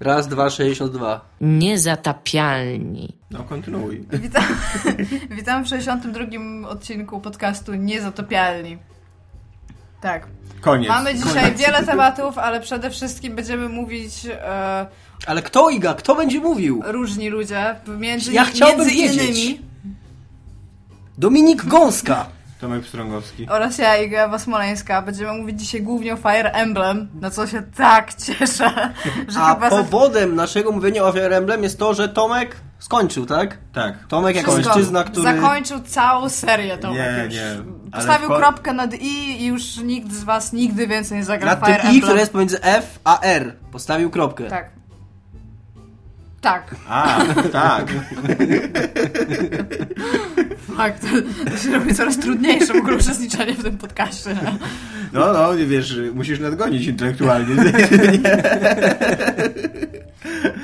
Raz, dwa, 62. Niezatapialni. No, kontynuuj. Witam, witam w 62 odcinku podcastu Niezatopialni. Tak. Koniec. Mamy dzisiaj Koniec. wiele tematów, ale przede wszystkim będziemy mówić e, Ale kto, Iga? Kto będzie mówił? różni ludzie. Między, Ja chciałbym między wiedzieć. innymi Dominik Gąska. Tomek Pstrągowski. oraz ja, Iga Ewa Smoleńska. Będziemy mówić dzisiaj głównie o Fire Emblem, na co się tak cieszę, że A chyba za- powodem naszego mówienia o Fire Emblem jest to, że Tomek skończył, tak? Tak. Tomek jako wszystko mężczyzna, który... zakończył całą serię tą. Nie, już. nie. Postawił kropkę nad i i już nikt z was nigdy więcej nie zagra Na w Fire Emblem. i, które jest pomiędzy F a R. Postawił kropkę. Tak. Tak. A, tak. Tak, to, to się robi coraz trudniejsze w ogóle uczestniczenie w tym podcaście. nie? No, no, wiesz, musisz nadgonić intelektualnie.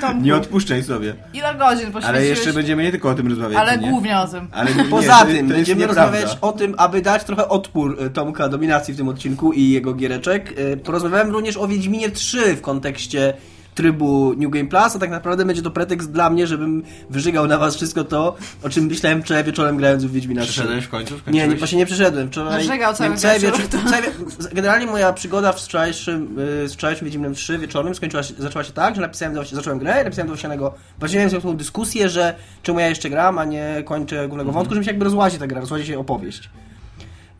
Tomku, Nie odpuszczaj sobie. ile godzin poświęciłeś? Ale jeszcze będziemy nie tylko o tym rozmawiać. Ale nie? głównie o tym. Ale nie, Poza tym będziemy rozmawiać o tym, aby dać trochę odpór e, Tomka dominacji w tym odcinku i jego giereczek. E, Porozmawiałem również o Wiedźminie 3 w kontekście trybu New Game Plus, a tak naprawdę będzie to pretekst dla mnie, żebym wyżygał na was wszystko to, o czym myślałem wczoraj wieczorem grając w Wiedźmina 3. Przeszedłeś w końcu? Nie, nie, właśnie nie przeszedłem. Wczoraj, Narzegał cały wieczór. wieczór. Cały, wie- generalnie moja przygoda w wczorajszym, y, z wczorajszym Wiedźminem 3 wieczorem skończyła się, zaczęła się tak, że napisałem do, zacząłem grę i napisałem do Owsianego, właśnie miałem tą dyskusję, że czemu ja jeszcze gram, a nie kończę głównego Mhm. wątku, że mi się jakby rozłazi ta gra, rozłazi się opowieść.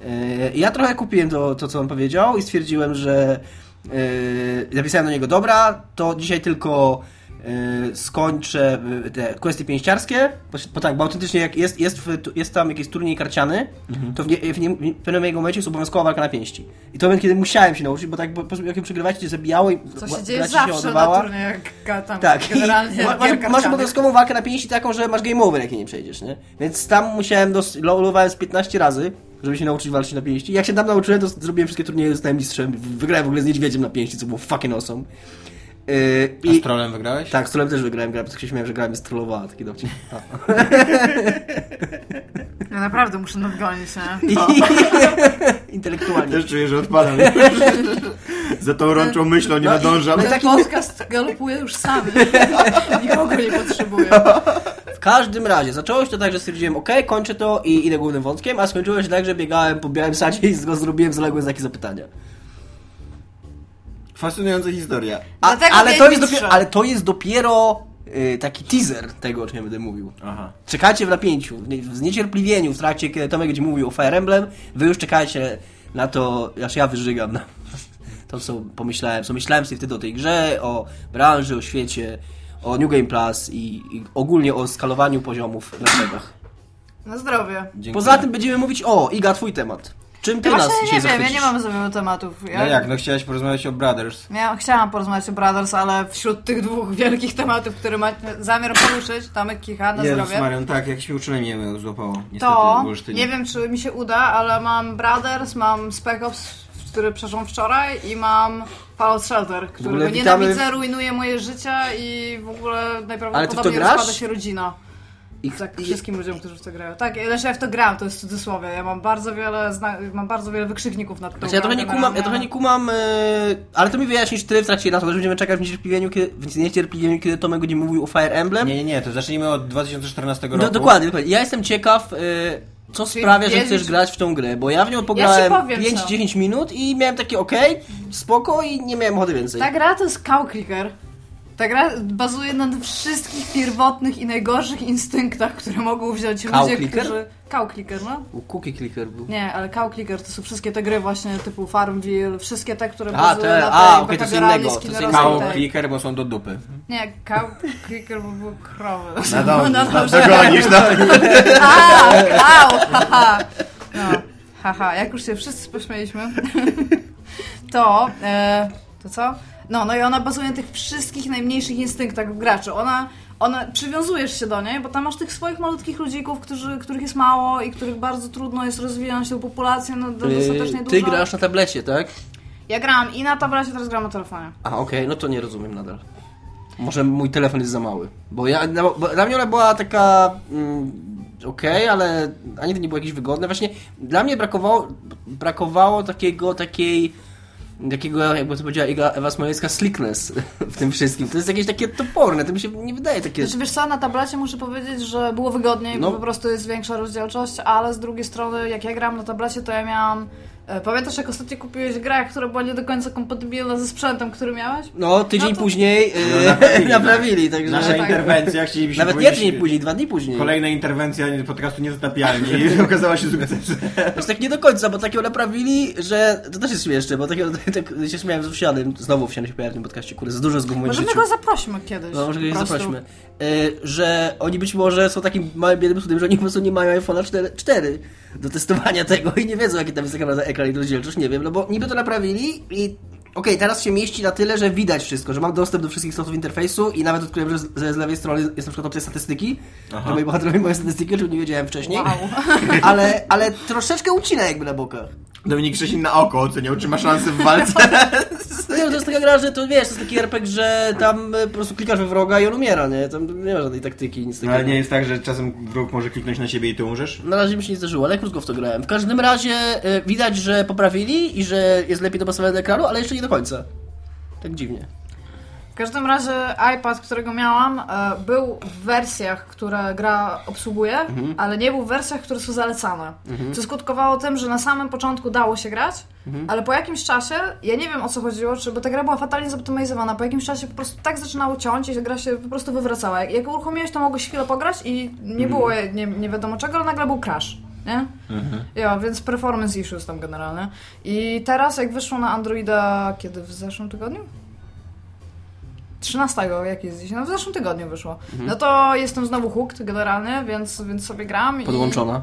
Y, Ja trochę kupiłem to, to, co on powiedział i stwierdziłem, że yy, napisałem do niego, dobra, to dzisiaj tylko yy, skończę yy, te kwestie pięściarskie, bo, bo tak, bo autentycznie jak jest, jest, w, jest tam jakiś turniej karciany, to w, nie, w, nie, w pewnym jego momencie jest obowiązkowa walka na pięści. I to moment, kiedy musiałem się nauczyć, bo tak, bo, jak ją przegrywajcie, cię zabijało i Co się dzieje zawsze odbywała. na turniejach tam Tak, generalnie ma, masz, obowiązkową walkę na pięści taką, że masz game over, jak jej nie przejdziesz, nie? Więc tam musiałem, dos- lolowałem z 15 razy, żeby się nauczyć walczyć na pięści. Jak się tam nauczyłem, to zrobiłem wszystkie turnieje, zostałem mistrzem. Wygrałem w ogóle z niedźwiedziem na pięści, co było fucking awesome. Yy, A i, z trolem wygrałeś? tak, z trolem też wygrałem, grałem, tak się śmiałem, że grałem z trollowała, taki dowcip. A. Ja naprawdę muszę nadgonić, nie? I, intelektualnie. Też czuję, że odpadam. Za tą rączą myślą nie No nadążam. Ten podcast galopuje już sam. Nikogo nie potrzebuje. W każdym razie, zaczęło się to tak, że stwierdziłem, ok, kończę to i idę głównym wątkiem, a skończyło się tak, że biegałem po białym sadzie i z go zrobiłem zaległe znaki zapytania. Fascynująca historia. A, ale, to jest dopiero, ale to jest dopiero y, taki teaser tego, o czym ja będę mówił. Aha. Czekajcie w napięciu, w zniecierpliwieniu w trakcie, kiedy Tomek będzie mówił o Fire Emblem, wy już czekajcie na to, aż ja wyżygam na to, co pomyślałem, co myślałem sobie wtedy o tej grze, o branży, o świecie, o New Game Plus i, i ogólnie o skalowaniu poziomów na setach. Na zdrowie. Dziękuję. Poza tym będziemy mówić o, Iga, twój temat. Czym ty Ja nas właśnie dzisiaj nie wiem, ja zachwycisz? nie mam za wielu tematów. Ja, No jak, no chciałaś porozmawiać o Brothers. ja chciałam porozmawiać o Brothers, ale wśród tych dwóch wielkich tematów, które macie zamiar poruszyć, Tomek kicha na Jezus zdrowie. Marian, tak, jak się uczulenie mnie złapało. Niestety, to nie wiem, czy mi się uda, ale mam Brothers, mam Spec Ops, który przeszłam wczoraj i mam Fallout Shelter, którego ogóle witamy nienawidzę, rujnuje moje życie i w ogóle najprawdopodobniej rozpada się rodzina. I, Tak, i, wszystkim ludziom, którzy w to grają. Tak, lecz ja w to gram, to jest w cudzysłowie. Ja mam bardzo wiele, zna- mam bardzo wiele wykrzykników nad tą Znaczy, ja trochę nie kumam, ja trochę nie kumam, e, ale to mi wyjaśnisz ty w trakcie na to, że będziemy czekać w niecierpliwieniu, kiedy, w niecierpliwieniu, kiedy Tomek będzie mówił o Fire Emblem. Nie, nie, nie, to zacznijmy od 2014 roku. Do, dokładnie, dokładnie. Ja jestem ciekaw, e, co sprawia, że chcesz grać w tą grę, bo ja w nią pograłem powiem, 5-10 minut i miałem takie okej, spoko i nie miałem ochoty więcej. Ta gra to jest cow clicker. Ta gra bazuje na wszystkich pierwotnych i najgorszych instynktach, które mogą wziąć Cow ludzie, clicker? którzy... Cow clicker, no. U, Cookie Clicker był. Nie, ale cow clicker to są wszystkie te gry właśnie typu Farmville, wszystkie te, które A, bazują te- na a, tej okej, to jest innego, to jest tej- clicker, bo są do dupy. Nie, cow clicker, bo były krowy. Nadążysz, No dobrze. dogonisz, no. A, au, haha. No, haha, jak już się wszyscy pośmieliśmy, to, e, to co? No, no i ona bazuje na tych wszystkich najmniejszych instynktach graczy. Ona, ona, przywiązujesz się do niej, bo tam masz tych swoich malutkich ludzików, którzy, których jest mało i których bardzo trudno jest rozwijać tą populację no, do, dostatecznie dużo. ty grasz na tablecie, tak? Ja gram i na tablecie, teraz gram na telefonie. A, okej, no to nie rozumiem nadal. Może mój telefon jest za mały. Bo ja, no, bo dla mnie ona była taka mm, okej, ale ani to nie było jakieś wygodne. Właśnie dla mnie brakowało, brakowało takiego, takiej takiego, jakby to powiedziała Iga, Ewa Smolewska, slickness w tym wszystkim. To jest jakieś takie toporne, to mi się nie wydaje takie... Znaczy, wiesz co, na tablecie muszę powiedzieć, że było wygodniej, No. bo po prostu jest większa rozdzielczość, ale z drugiej strony, jak ja grałam na tablecie, to ja miałam... e, Pamiętasz, jak ostatnio kupiłeś grę, która była nie do końca kompatybilna ze sprzętem, który miałeś? No, tydzień No to- później No, e, naprawili, naprawili, także... Nasza tak. interwencja, chcielibyśmy Nawet nie tydzień później, dwa dni później. Kolejna interwencja podcastu Niezatapialni i okazała się sukcesem. Znaczy tak nie do końca, bo takiego naprawili, że to też jest śmieszne, bo takiego tak, się śmiałem z Owsianym, znowu Owsiany się pojawił w tym podcaście, kurde, za dużo z w moim Możemy życiu. go zaprośmy kiedyś. No, może go zaprośmy. E, że oni być może są takim małym biednym studiem, że oni po prostu nie mają iPhone'a 4, 4 do testowania tego i nie wiedzą, jaki tam jest ekran, ekran i rozdzielczość, nie wiem, no bo niby to naprawili i okej, teraz się mieści na tyle, że widać wszystko, że mam dostęp do wszystkich slotów interfejsu i nawet odkryłem, że z, że z lewej strony jest na przykład opcja statystyki, Aha. że moi bohaterowie mają statystyki, o czym nie wiedziałem wcześniej, Wow. ale, ale troszeczkę ucina jakby na bokach. Dominik Krzesin na oko oceniał, czy ma szansę w walce. No nie, to jest taka gra, że to wiesz, to jest taki RPG, że tam e, po prostu klikasz we wroga i on umiera, nie? Tam nie ma żadnej taktyki, nic takiego. Ale nie jest tak, że czasem wróg może kliknąć na siebie i ty umrzesz? Na razie mi się nie zdarzyło, ale krótko w to grałem. W każdym razie e, widać, że poprawili i że jest lepiej dopasowane do ekranu, ale jeszcze nie do końca. Tak dziwnie. W każdym razie iPad, którego miałam, e, był w wersjach, które gra obsługuje, Mhm. ale nie był w wersjach, które są zalecane. Co skutkowało tym, że na samym początku dało się grać, Mhm. ale po jakimś czasie, ja nie wiem o co chodziło, czy, bo ta gra była fatalnie zoptymalizowana, po jakimś czasie po prostu tak zaczynało ciąć i gra się po prostu wywracała. Jak, jak uruchomiłeś, to mogłeś chwilę pograć i nie było nie, nie wiadomo czego, ale nagle był crash. Nie? Ja, więc performance issues tam generalnie. I teraz jak wyszło na Androida, kiedy w zeszłym tygodniu? 13, jak jest dziś? No w zeszłym tygodniu wyszło. No to jestem znowu hooked generalnie, więc, więc sobie gram. Podłączona.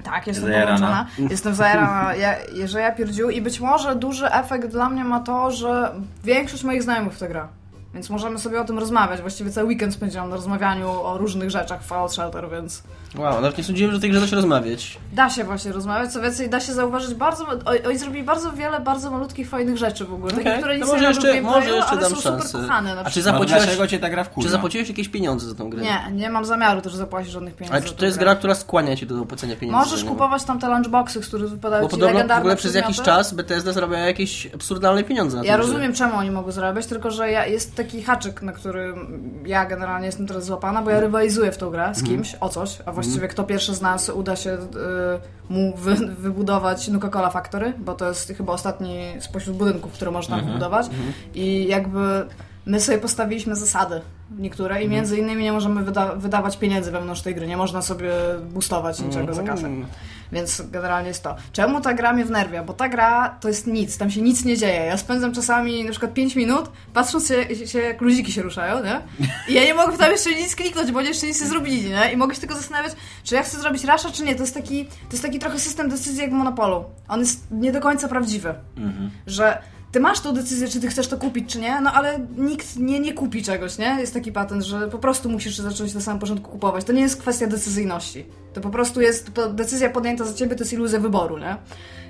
I... Tak, jestem Zajarana. podłączona. Jestem zajarana, ja, że ja pierdziu i być może duży efekt dla mnie ma to, że większość moich znajomych w to gra. Więc możemy sobie o tym rozmawiać. Właściwie cały weekend spędziłam na rozmawianiu o różnych rzeczach w Fallout Shelter, więc Wow, nawet nie sądziłem, że o tej grze da się rozmawiać. da się właśnie rozmawiać. Co więcej, da się zauważyć bardzo... Oni zrobili bardzo wiele bardzo malutkich, fajnych rzeczy w ogóle. Takich, Okej, które nic nie może jeszcze, w może jeszcze ale dam są super szansę. kochane. Na A czy. No zapłaciłeś, dlaczego cię ta gra wkurza? czy zapłaciłeś jakieś pieniądze za tą grę? Nie, nie mam zamiaru też zapłacić żadnych pieniędzy. Ale czy to jest grę. gra, która skłania cię do opłacenia pieniędzy? Możesz kupować tam te lunchboxy, z których wypadają Bo ci podobno w legendarne ogóle przez jakiś czas Bethesda zarabia jakieś absurdalne pieniądze na Ja rozumiem, czemu oni mogą zarabiać, tylko że ja, jest taki haczyk, na którym ja generalnie jestem teraz złapana, bo ja rywalizuję w tą grę z kimś o coś, a właściwie kto pierwszy z nas uda się y, mu wy, wybudować Nuka-Cola Factory, bo to jest chyba ostatni spośród budynków, które można tam wybudować. i jakby my sobie postawiliśmy zasady niektóre i między innymi nie możemy wyda- wydawać pieniędzy wewnątrz tej gry, nie można sobie boostować niczego za kasę. Więc generalnie jest to. Czemu ta gra mnie wnerwia? Bo ta gra to jest nic, tam się nic nie dzieje. Ja spędzam czasami na przykład 5 minut, patrząc się, się jak ludziki się ruszają, nie? I ja nie mogę tam jeszcze nic kliknąć, bo oni jeszcze nic nie zrobili, nie? I mogę się tylko zastanawiać, czy ja chcę zrobić rasza, czy nie. To jest taki, to jest taki trochę system decyzji jak w Monopolu. On jest nie do końca prawdziwy. Że ty masz tą decyzję, czy ty chcesz to kupić, czy nie, no ale nikt nie, nie kupi czegoś, nie? Jest taki patent, że po prostu musisz zacząć na samym początku kupować. To nie jest kwestia decyzyjności. To po prostu jest decyzja podjęta za ciebie, to jest iluzja wyboru, nie?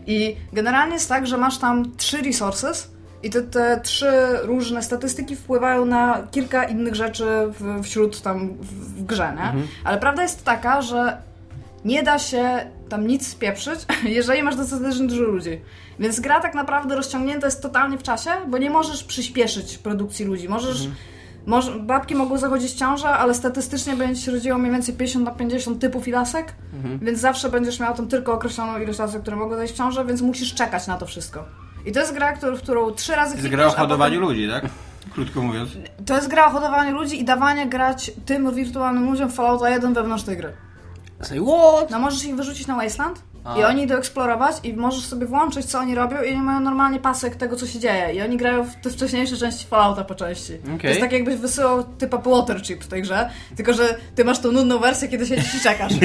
I generalnie jest tak, że masz tam trzy resources i te, te trzy różne statystyki wpływają na kilka innych rzeczy w, wśród tam w, w grze, nie? Ale prawda jest taka, że nie da się tam nic spieprzyć, jeżeli masz dostatecznie dużo ludzi. Więc gra tak naprawdę rozciągnięta jest totalnie w czasie, bo nie możesz przyspieszyć produkcji ludzi. Możesz. Może, babki mogą zachodzić w ciążę, ale statystycznie będzie się rodziło mniej więcej 50 na 50 typów i lasek, więc zawsze będziesz miał tam tylko określoną ilość lasek, które mogą zajść w ciążę, więc musisz czekać na to wszystko. I to jest gra, którą, w którą trzy razy To jest gra o a potem- hodowaniu ludzi, tak? Krótko mówiąc. To jest gra o hodowaniu ludzi i dawanie grać tym wirtualnym ludziom Fallouta 1 wewnątrz tej gry. Say what? No możesz ich wyrzucić na Wasteland A. i oni idą eksplorować i możesz sobie włączyć, co oni robią i oni mają normalnie pasek tego, co się dzieje. I oni grają w te wcześniejsze części Fallouta po części. To Okej. jest tak jakbyś wysyłał typa water chip w tej grze, tylko że ty masz tą nudną wersję, kiedy siedzisz i czekasz.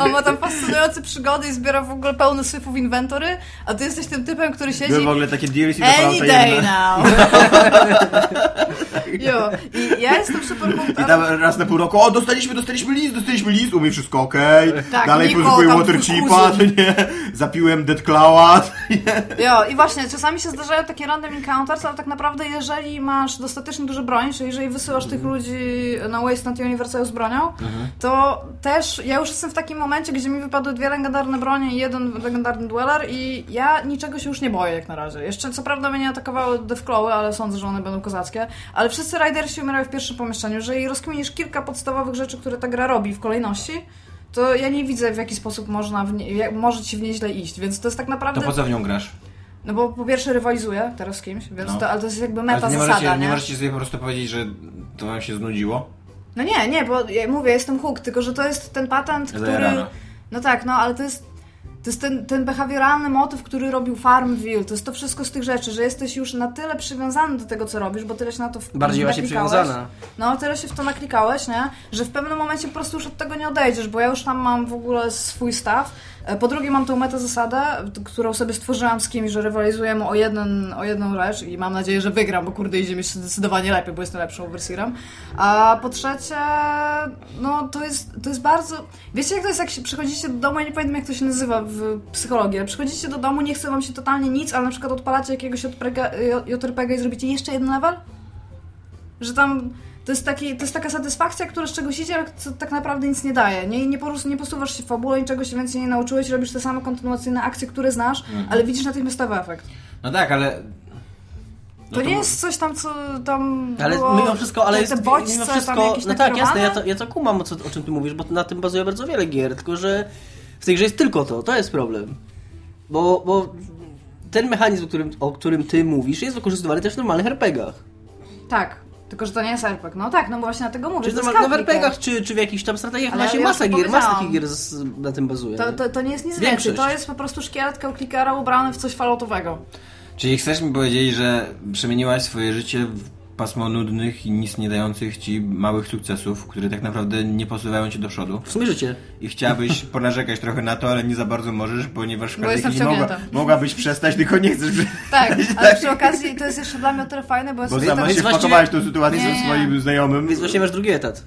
On ma tam fascynujące przygody i zbiera w ogóle pełno syfów inwentory, a ty jesteś tym typem, który siedzi... Były w ogóle takie DLC do Any day 1. now! Jo, i ja jestem super I tam raz na pół roku, o dostaliśmy, dostaliśmy list, dostaliśmy list, u mnie wszystko okej. Tak, Dalej tam Waterchipa, twój nie? Zapiłem Dead Cloud. Jo, i właśnie, czasami się zdarzają takie random encounters, ale tak naprawdę jeżeli masz dostatecznie dużo broni, czyli jeżeli wysyłasz tych ludzi na Wasteland Universal z bronią, to też ja już jestem w takim momencie, gdzie mi wypadły dwie legendarne bronie i jeden legendarny dueler i ja niczego się już nie boję jak na razie. Jeszcze co prawda mnie atakowały Deathclawy, ale sądzę, że one będą kozackie, ale wszyscy Ridersi umierają w pierwszym pomieszczeniu. Jeżeli rozkminisz kilka podstawowych rzeczy, które ta gra robi w kolejności, to ja nie widzę w jaki sposób można w nie, jak może ci w nie źle iść, więc to jest tak naprawdę... To po co w nią grasz? No bo po pierwsze rywalizuję teraz z kimś, więc No. to, ale to jest jakby meta nie, zasada, możecie, nie? nie możecie sobie po prostu powiedzieć, że to wam się znudziło? No nie, nie, bo ja mówię, jestem hook, tylko że to jest ten patent, który... No tak, no ale to jest... To jest ten, ten behawioralny motyw, który robił Farmville. To jest to wszystko z tych rzeczy, że jesteś już na tyle przywiązany do tego, co robisz, bo tyle się na to w- Bardziej właśnie przywiązana. No, tyle się w to naklikałeś, nie? Że w pewnym momencie po prostu już od tego nie odejdziesz, bo ja już tam mam w ogóle swój staw. E, Po drugie mam tą meta zasadę, t- którą sobie stworzyłam z kimś, że rywalizujemy o, jeden, o jedną rzecz i mam nadzieję, że wygram, bo kurde idzie mi zdecydowanie lepiej, bo jestem lepszą overseerem. A po trzecie, no to jest, to jest bardzo... Wiecie jak to jest, jak się przychodzicie do domu, ja nie pamiętam jak to się nazywa w psychologii, ale przychodzicie do domu, nie chce wam się totalnie nic, ale na przykład odpalacie jakiegoś JRPG i zrobicie jeszcze jeden level? Że tam to jest, taki, to jest taka satysfakcja, która z czegoś idzie, ale co tak naprawdę nic nie daje. Nie, nie, po prostu nie posuwasz się w fabule, niczego się więcej nie nauczyłeś, robisz te same kontynuacyjne akcje, które znasz, ale widzisz natychmiastowy efekt. No tak, ale... No To, nie jest coś tam, co tam Ale było, mimo wszystko, ale jest bodźce mimo wszystko, no tak, jasne, ja to, ja to kumam, o, co, o czym ty mówisz, bo na tym bazuje bardzo wiele gier, tylko że w tej grze jest tylko to, to jest problem. Bo, bo ten mechanizm, o którym, o którym ty mówisz, jest wykorzystywany też w normalnych RPGach. Tak, tylko że to nie jest RPG. No tak, no bo właśnie dlatego mówię, Czy w to jest normal- w. RPGach, czy, czy w jakichś tam strategiach, Ale ma się ja masa to gier, masa takich gier z, na tym bazuje. To, nie? to, to nie jest nic więcej, Większość. to jest po prostu szkielet Calclickera ubrany w coś falloutowego. Czyli chcesz mi powiedzieć, że przemieniłaś swoje życie w pasmo nudnych i nic nie dających ci małych sukcesów, które tak naprawdę nie posuwają cię do przodu? W sumie życie. I chciałabyś ponarzekać trochę na to, ale nie za bardzo możesz, ponieważ w Bo każdej mogła, mogłabyś przestać, tylko nie chcesz, Tak, ale przy okazji to jest jeszcze dla mnie o tyle fajne, bo, bo sobie sama tak- się jest właściwie- wpakowałaś w tą sytuację Nie, ze swoim znajomym. Więc właśnie masz drugi etat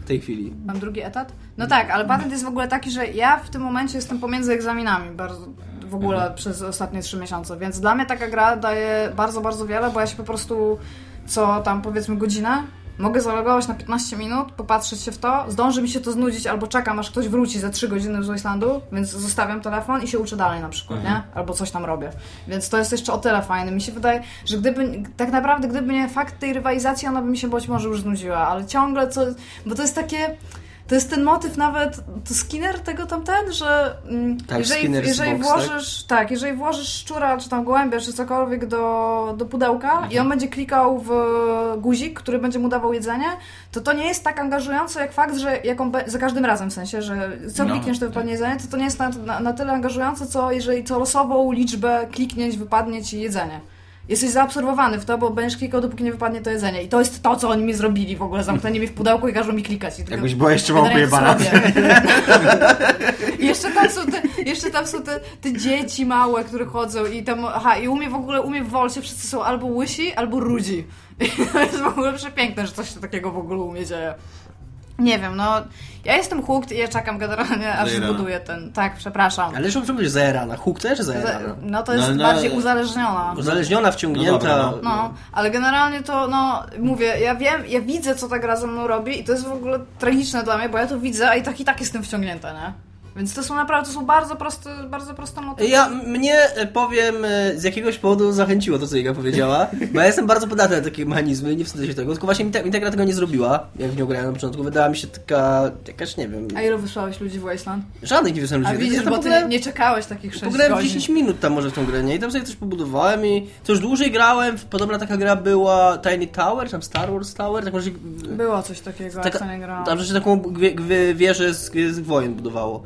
w tej chwili. Mam drugi etat? No tak, ale patent jest w ogóle taki, że ja w tym momencie jestem pomiędzy egzaminami bardzo, w ogóle Mhm. przez ostatnie trzy miesiące, więc dla mnie taka gra daje bardzo, bardzo wiele, bo ja się po prostu co tam powiedzmy godzinę mogę zalogować na 15 minut, popatrzeć się w to, zdąży mi się to znudzić albo czekam aż ktoś wróci za 3 godziny z Wastelandu, więc zostawiam telefon i się uczę dalej na przykład, Mhm. nie? Albo coś tam robię. Więc to jest jeszcze o tyle fajne. Mi się wydaje, że gdyby, tak naprawdę gdyby nie fakt tej rywalizacji, ona by mi się być może już znudziła, ale ciągle co, bo to jest takie... To jest ten motyw nawet, to Skinner tego tamten, że mm, Tak, jeżeli, jeżeli Box, tak? włożysz, tak? jeżeli włożysz szczura, czy tam gołębia, czy cokolwiek do, do pudełka Mhm. i on będzie klikał w guzik, który będzie mu dawał jedzenie, to to nie jest tak angażujące jak fakt, że jak on be- za każdym razem w sensie, że co No, klikniesz, to tak. wypadnie jedzenie, to to nie jest na, na, na tyle angażujące, co jeżeli co losową liczbę kliknięć wypadnie ci jedzenie. Jesteś zaabsorbowany w to, bo będziesz klikał, dopóki nie wypadnie to jedzenie. I to jest to, co oni mi zrobili w ogóle. Zamknęli mnie w pudełku i każą mi klikać. I Jakbyś była jeszcze mało pojebana. jeszcze tam są te, jeszcze tam są te, te dzieci małe, które chodzą i tam, aha, i u mnie w ogóle, u mnie w Wolcie wszyscy są albo łysi, albo rudzi. I to jest w ogóle przepiękne, że coś takiego w ogóle u mnie dzieje. Nie wiem, no, ja jestem hooked i ja czekam generalnie, aż Zajarana. zbuduję ten, tak, przepraszam. Ale czemu mówisz zajarana? Hook też Za- zajarana. No to jest No, no, bardziej ale- uzależniona. Uzależniona, wciągnięta. No dobra, no. No, ale generalnie to, no, mówię, ja wiem, ja widzę, co ta gra ze mną robi i to jest w ogóle tragiczne dla mnie, bo ja to widzę, a i tak i tak jestem wciągnięta, nie? Więc to są naprawdę, to są bardzo proste, bardzo proste motywy. Ja, mnie, e, powiem, e, z jakiegoś powodu zachęciło to, co Iga powiedziała, bo ja jestem bardzo podatny na takie mechanizmy nie wstydzę się tego, tylko właśnie mi ta, mi ta gra tego nie zrobiła, jak w nią grałem na początku, wydała mi się taka, jakaś, nie wiem, A ilu wysłałeś ludzi w Wasteland? żadnych nie wysłałem A ludzi. widzisz, Ja bo ty pograłem- nie czekałeś takich 6 Pograłem w godzin. 10 minut tam może w tą grę, nie? I tam sobie coś pobudowałem i co już dłużej grałem, podobna taka gra była Tiny Tower, czy tam Star Wars Tower, tak może... Było coś takiego, Taka, jak to nie grałam. tam, się taką wieżę z, z wojen budowało.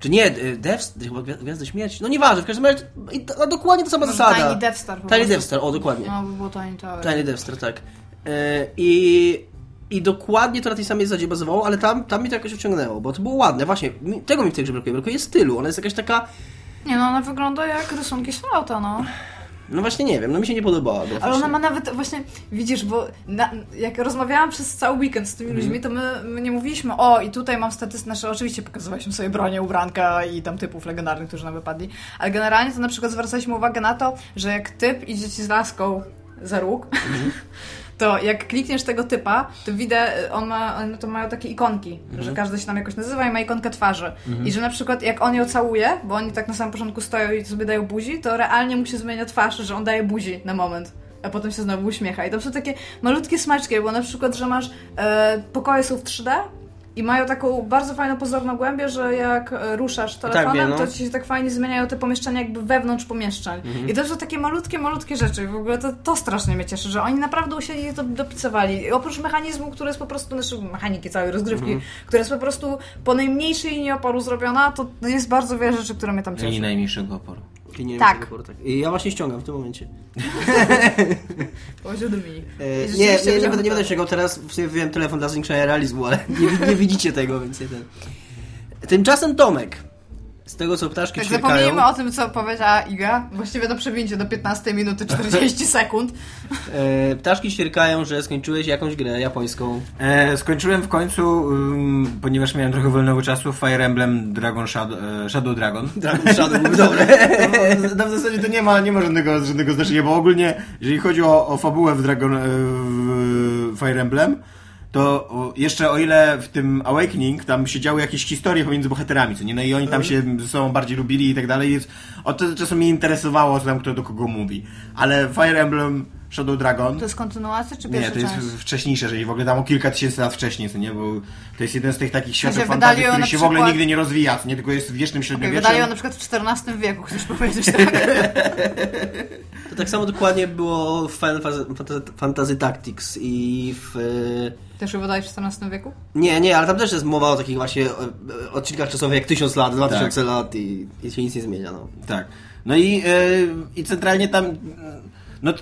Czy nie, e, Death, chyba Gwia- Gwiazdy Śmierci? No nieważne, w każdym razie to, no, dokładnie ta sama Może zasada. Tiny Death Star Tiny. Death Star, o dokładnie. No, by było Tiny Tower. Tiny Death Star, tak. E, I, I dokładnie to na tej samej zasadzie bazowało, ale tam, tam mi to jakoś wciągnęło, bo to było ładne, właśnie. Tego mi w tej grze brakuje, brakuje stylu, ona jest jakaś taka... Nie no, ona wygląda jak rysunki z Fallouta, no. No właśnie nie wiem, no mi się nie podobała. Ale ona ma nawet właśnie, widzisz, bo na, jak rozmawiałam przez cały weekend z tymi Mhm. ludźmi, to my, my nie mówiliśmy, o i tutaj mam statystykę, znaczy oczywiście pokazywaliśmy sobie bronię, ubranka i tam typów legendarnych, którzy nam wypadli, ale generalnie to na przykład zwracaliśmy uwagę na to, że jak typ idzie ci z laską za róg, Mhm. to jak klikniesz tego typa, to widać, on ma, one to mają takie ikonki, Mhm. że każdy się tam jakoś nazywa i ma ikonkę twarzy. I że na przykład jak on ją całuje, bo oni tak na samym początku stoją i sobie dają buzi, to realnie mu się zmienia twarz, że on daje buzi na moment. A potem się znowu uśmiecha. I to są takie malutkie smaczki, bo na przykład, że masz e, pokoje są w 3D i mają taką bardzo fajną pozorną głębię, że jak ruszasz telefonem, wiem, no. to ci się tak fajnie zmieniają te pomieszczenia jakby wewnątrz pomieszczeń. I to są takie malutkie, malutkie rzeczy. I w ogóle to, to strasznie mnie cieszy, że oni naprawdę usiedli i to dopisowali. I oprócz mechanizmu, który jest po prostu, znaczy mechaniki całej rozgrywki, która jest po prostu po najmniejszej linii oporu zrobiona, to jest bardzo wiele rzeczy, które mnie tam cieszą. najmniejszego oporu. I nie Tak. tak. I ja właśnie ściągam w tym momencie. Powiedział do mi. E, nie, nie, nie, będę, nie będę ściągał teraz, w sumie wyjąłem telefon dla zwiększenia realizmu, ale nie, nie widzicie tego, więc nie ten. Tymczasem Tomek, z tego co ptaszki Tak ćwierkają... zapomnijmy o tym, co powiedziała Iga. Właściwie to przewinięcie do 15 minuty 40 sekund. E, ptaszki ćwierkają, że skończyłeś jakąś grę japońską. E, skończyłem w końcu, ym, ponieważ miałem trochę wolnego czasu, Fire Emblem Dragon Shadow, e, Shadow Dragon. Dragon Shadow był dobre. No, w zasadzie to nie ma, nie ma żadnego, żadnego znaczenia, bo ogólnie, jeżeli chodzi o, o fabułę w Dragon e, w Fire Emblem, to o, jeszcze o ile w tym Awakening tam się działy jakieś historie pomiędzy bohaterami, co nie? No i oni tam się ze sobą bardziej lubili i tak dalej, więc od tego czasu mnie interesowało, co tam kto do kogo mówi. Ale Fire Emblem Shadow Dragon... To jest kontynuacja czy pierwsza Nie, to jest część? wcześniejsze, że w ogóle tam o kilka tysięcy lat wcześniej, co nie? Bo to jest jeden z tych takich światów fantazji, wydali który się w ogóle przykład- nigdy nie rozwija, nie? Tylko jest w wiecznym Okay, średniowieczu. wydali ją na przykład w XIV wieku, chcesz powiedzieć tak? To tak samo dokładnie było w Final Fantasy, Tactics i w... e, Też wydali w XIV wieku? Nie, nie, ale tam też jest mowa o takich właśnie e, e, odcinkach czasowych jak 1000 lat, 2000 Tak. lat i, i się nic nie zmienia, no. Tak. No i, e, i centralnie tam. No,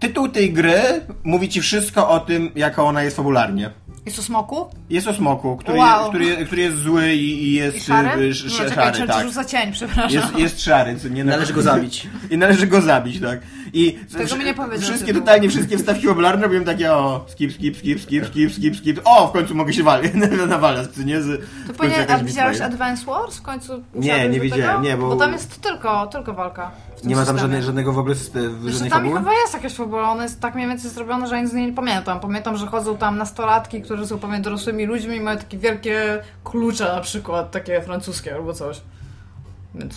tytuł tej gry mówi ci wszystko o tym, jaka ona jest fabularnie. Jest o smoku? Jest o smoku, który, Wow. który, który jest zły i, i jest I szary? e, Nie, sz- sz- czekaj, szary, tak. rzuca cień, przepraszam. Jest, jest szary, co nie Należy go zabić. I należy go zabić, tak. I Tego mi nie powiedział Wszystkie, totalnie wszystkie wstawki fabularne robią takie o skip, skip, skip, skip, skip, skip, skip. O, w końcu mogę się walić, nawalać, co nie? Z, To jakaś a widziałeś. Advance Wars w końcu? Nie, nie widziałem, nie, bo- Bo tam jest tylko, tylko walka. Nie ma tam żadnej, żadnego w ogóle Wiesz, żadnej tam fabuły? chyba jest jakaś fabuła, ona jest tak mniej więcej zrobiona, że ja nic z niej nie pamiętam. Pamiętam, że chodzą tam nastolatki, którzy są pewnie dorosłymi ludźmi i mają takie wielkie klucze na przykład, takie francuskie albo coś. Więc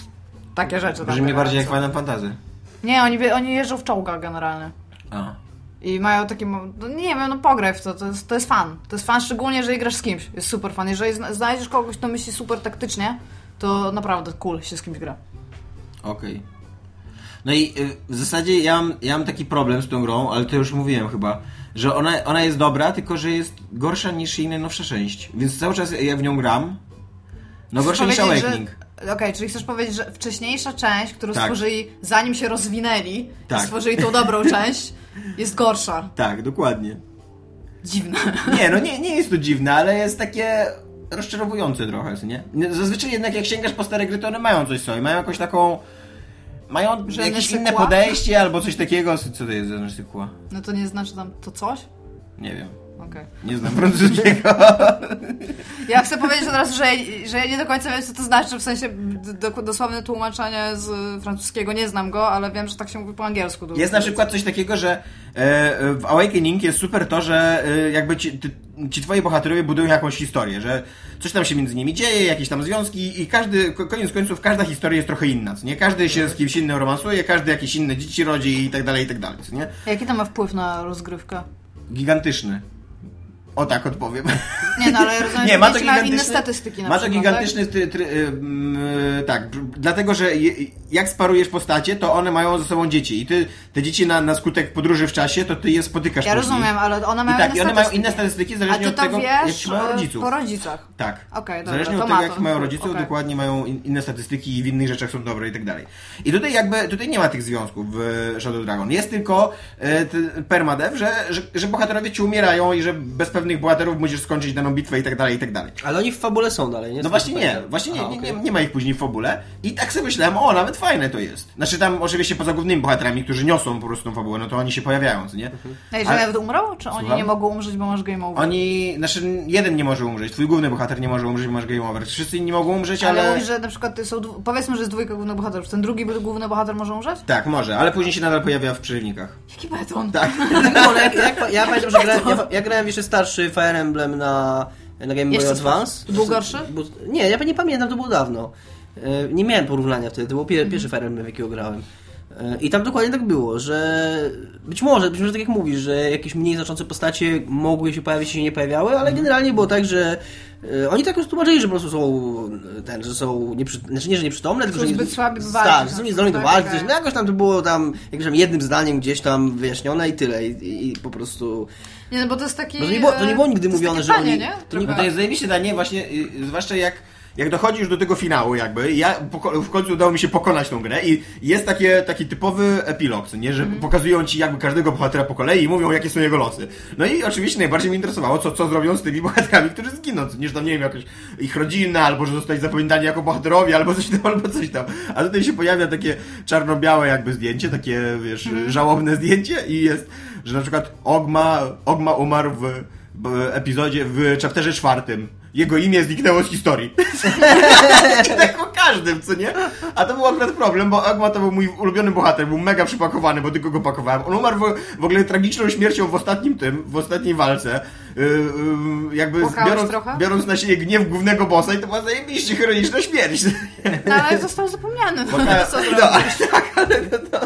takie rzeczy. Brzmi bardziej jak. Final Fantasy. Nie, oni, oni jeżdżą w czołgach generalnie. A. I mają taki, mo- no nie wiem, no pograj w to, to jest, to jest fan. To jest fan, szczególnie jeżeli grasz z kimś. Jest super fan. Jeżeli zna- znajdziesz kogoś, kto myśli super taktycznie, to naprawdę cool się z kimś gra. Okej. No i y, w zasadzie ja mam, ja mam taki problem z tą grą, ale to już mówiłem chyba, że ona, ona jest dobra, tylko że jest gorsza niż inne nowsze część. Więc cały czas jak w nią gram, no gorsza niż powiedzieć, że- Okej, czyli chcesz powiedzieć, że wcześniejsza część, którą Tak. stworzyli zanim się rozwinęli, Tak. i stworzyli tą dobrą część, jest gorsza. Tak, dokładnie. Dziwne. Nie, no nie, nie jest to dziwne, ale jest takie rozczarowujące trochę, nie? Zazwyczaj jednak jak sięgasz po stare gry, to one mają coś sobie, mają jakąś taką... Mają Że jakieś inne podejście albo coś takiego. Co to jest za sykła? No to nie znaczy tam to coś? Nie wiem. Okej. Nie znam francuskiego. Ja chcę powiedzieć od razu, że, że ja nie do końca wiem, co to znaczy, w sensie do, dosłowne tłumaczenie z francuskiego nie znam go, ale wiem, że tak się mówi po angielsku. Jest na przykład coś takiego, że e, w Awakening jest super to, że e, jakby ci, ty, ci twoi bohaterowie budują jakąś historię, że coś tam się między nimi dzieje, jakieś tam związki i każdy, ko- koniec końców, każda historia jest trochę inna, nie? Każdy się z kimś innym romansuje, każdy jakieś inne dzieci rodzi i tak dalej, i tak dalej, nie? Jaki to ma wpływ na rozgrywkę? Gigantyczny. O tak odpowiem. Nie, no ale ja rozumiem, Nie, że ma to mają inne gigantyczny, statystyki na ma to gigantyczny ty, ty, ym, y, tak, dlatego, że je, jak sparujesz postacie, to one mają ze sobą dzieci i ty, te dzieci na, na skutek podróży w czasie, to ty je spotykasz Ja później. rozumiem, ale one mają I tak, inne i one mają inne statystyki zależnie od tego, jak wiesz ci mają e, rodziców. po rodzicach. Tak. Okej, dobra, Zależnie od tego, jak mają rodziców, okej. dokładnie mają in, inne statystyki i w innych rzeczach są dobre i tak dalej. I tutaj jakby, tutaj nie ma tych związków w Shadow Dragon. Jest tylko e, permadev, że, że, że bohaterowie ci umierają i że bez pewnych bohaterów musisz skończyć daną bitwę i tak dalej, i tak dalej. Ale oni w fabule są dalej, nie? No właśnie nie, właśnie nie, Aha, nie, nie, nie ma ich później w fabule. I tak sobie myślałem, o, nawet fajne to jest. Znaczy tam oczywiście poza głównymi bohaterami, którzy niosą po prostu tą fabułę, no to oni się pojawiają, nie? Ej, że Ale- nawet umrą? Czy oni Słucham? nie mogą umrzeć, bo masz game over? Oni, znaczy jeden nie może umrzeć, twój główny bohater nie może umrzeć, bo masz game over. Wszyscy inni mogą umrzeć, ale... Ale mówisz, że na przykład są, powiedzmy, że jest dwójka głównych bohaterów. Ten drugi główny bohater może umrzeć? Tak, może, ale później się nadal pojawia w przeciwnikach. Jaki beton. Tak. Jak, jak, ja pamiętam, że grałem, ja, ja grałem jeszcze starszy Fire Emblem na, na Game Boy Advance. To był gorszy? Nie, ja nie pamiętam, to było dawno. E, Nie miałem porównania wtedy, to był pier, pierwszy Fire Emblem, jakiego grałem. E, I tam dokładnie tak było, że być może, być może tak jak mówisz, że jakieś mniej znaczące postacie mogły się pojawić, się nie pojawiały, ale generalnie było tak, że e, oni tak już tłumaczyli, że po prostu są ten, że są nieprzy, znaczy nie, że nieprzytomne, tylko Są że nie, zbyt słabi do walki, Tak, że są niezdolni do walki, coś, no jakoś tam to było tam tam jednym zdaniem gdzieś tam wyjaśnione i tyle. I, i, po prostu... Nie, no bo to jest taki... Bo to nie było, to nie było e, nigdy mówione, takie że tanie, oni... nie? To nie, to jest zajebiście danie właśnie, y, zwłaszcza jak, jak dochodzi już do tego finału jakby, ja w końcu udało mi się pokonać tą grę i jest takie, taki typowy epilog, nie, że Mhm. pokazują ci jakby każdego bohatera po kolei i mówią jakie są jego losy. No i oczywiście najbardziej mnie interesowało, co, co zrobią z tymi bohaterami, którzy zginą, że tam nie wiem, jakoś ich rodzina, albo że zostali zapamiętani jako bohaterowie, albo coś tam, albo coś tam. A tutaj się pojawia takie czarno-białe jakby zdjęcie, takie wiesz, Mhm. żałobne zdjęcie i jest, że na przykład Ogma, Ogma umarł w w epizodzie, w chapterze czwartym. Jego imię zniknęło z historii. I tak o każdym, co nie? A to był akurat problem, bo Agma to był mój ulubiony bohater, był mega przypakowany, bo tylko go pakowałem. On umarł w, w ogóle tragiczną śmiercią w ostatnim tym, w ostatniej walce. Yy, yy, jakby biorąc, biorąc na siebie gniew głównego bossa i to była zajebiście heroiczna śmierć. No ale został zapomniany. Co no, zrobić? tak, ale to, to...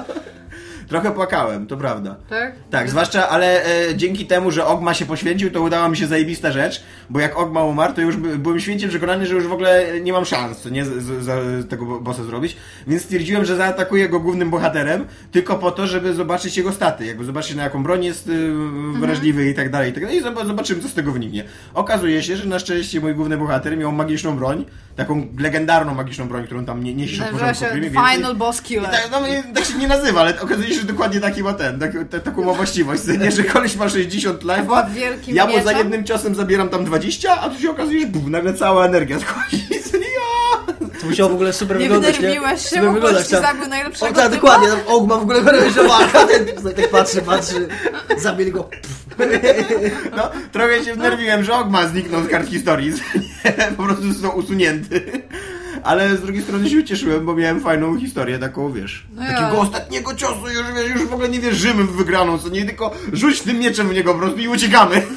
Trochę płakałem, to prawda. Tak? Tak, zwłaszcza, ale e, dzięki temu, że Ogma się poświęcił, to udała mi się zajebista rzecz, bo jak Ogma umarł, to już by, byłem święcie przekonany, że już w ogóle nie mam szans, nie, z, z, z tego bo- bossa zrobić, więc stwierdziłem, że zaatakuję go głównym bohaterem, tylko po to, żeby zobaczyć jego staty, jakby zobaczyć na jaką broń jest y, wrażliwy i tak dalej, i tak dalej, i zob- zobaczymy, co z tego wyniknie. Okazuje się, że na szczęście mój główny bohater miał magiczną broń, taką legendarną magiczną broń, którą tam nie, od porządku się filmie, więc- Final Boss i Killer. tak, no, tak się nie nazywa, ale okazuje się, że dokładnie taki ma ten, tak, ta, taką ma właściwość, nie, że koleś ma 60 Była life, wielkim ja mu za jednym ciosem zabieram tam 20, a tu się okazuje, że buf, nagle cała energia schodzi, nie. To musiało w ogóle super Nie wyglądać, wnerwiłeś się, Super bo ci tam. zabił najlepszego O tak, dokładnie, tam Og ma w ogóle walka, ten tak patrzy, patrzy, zabili go. No, trochę się wnerwiłem, że Ogma zniknął z kart historii, nie, po prostu został usunięty. Ale z drugiej strony się ucieszyłem, bo miałem fajną historię, taką, wiesz, No ja. takiego ostatniego ciosu, już, wiesz, już w ogóle nie wierzymy w wygraną, co nie, tylko rzuć tym mieczem w niego po prostu i uciekamy.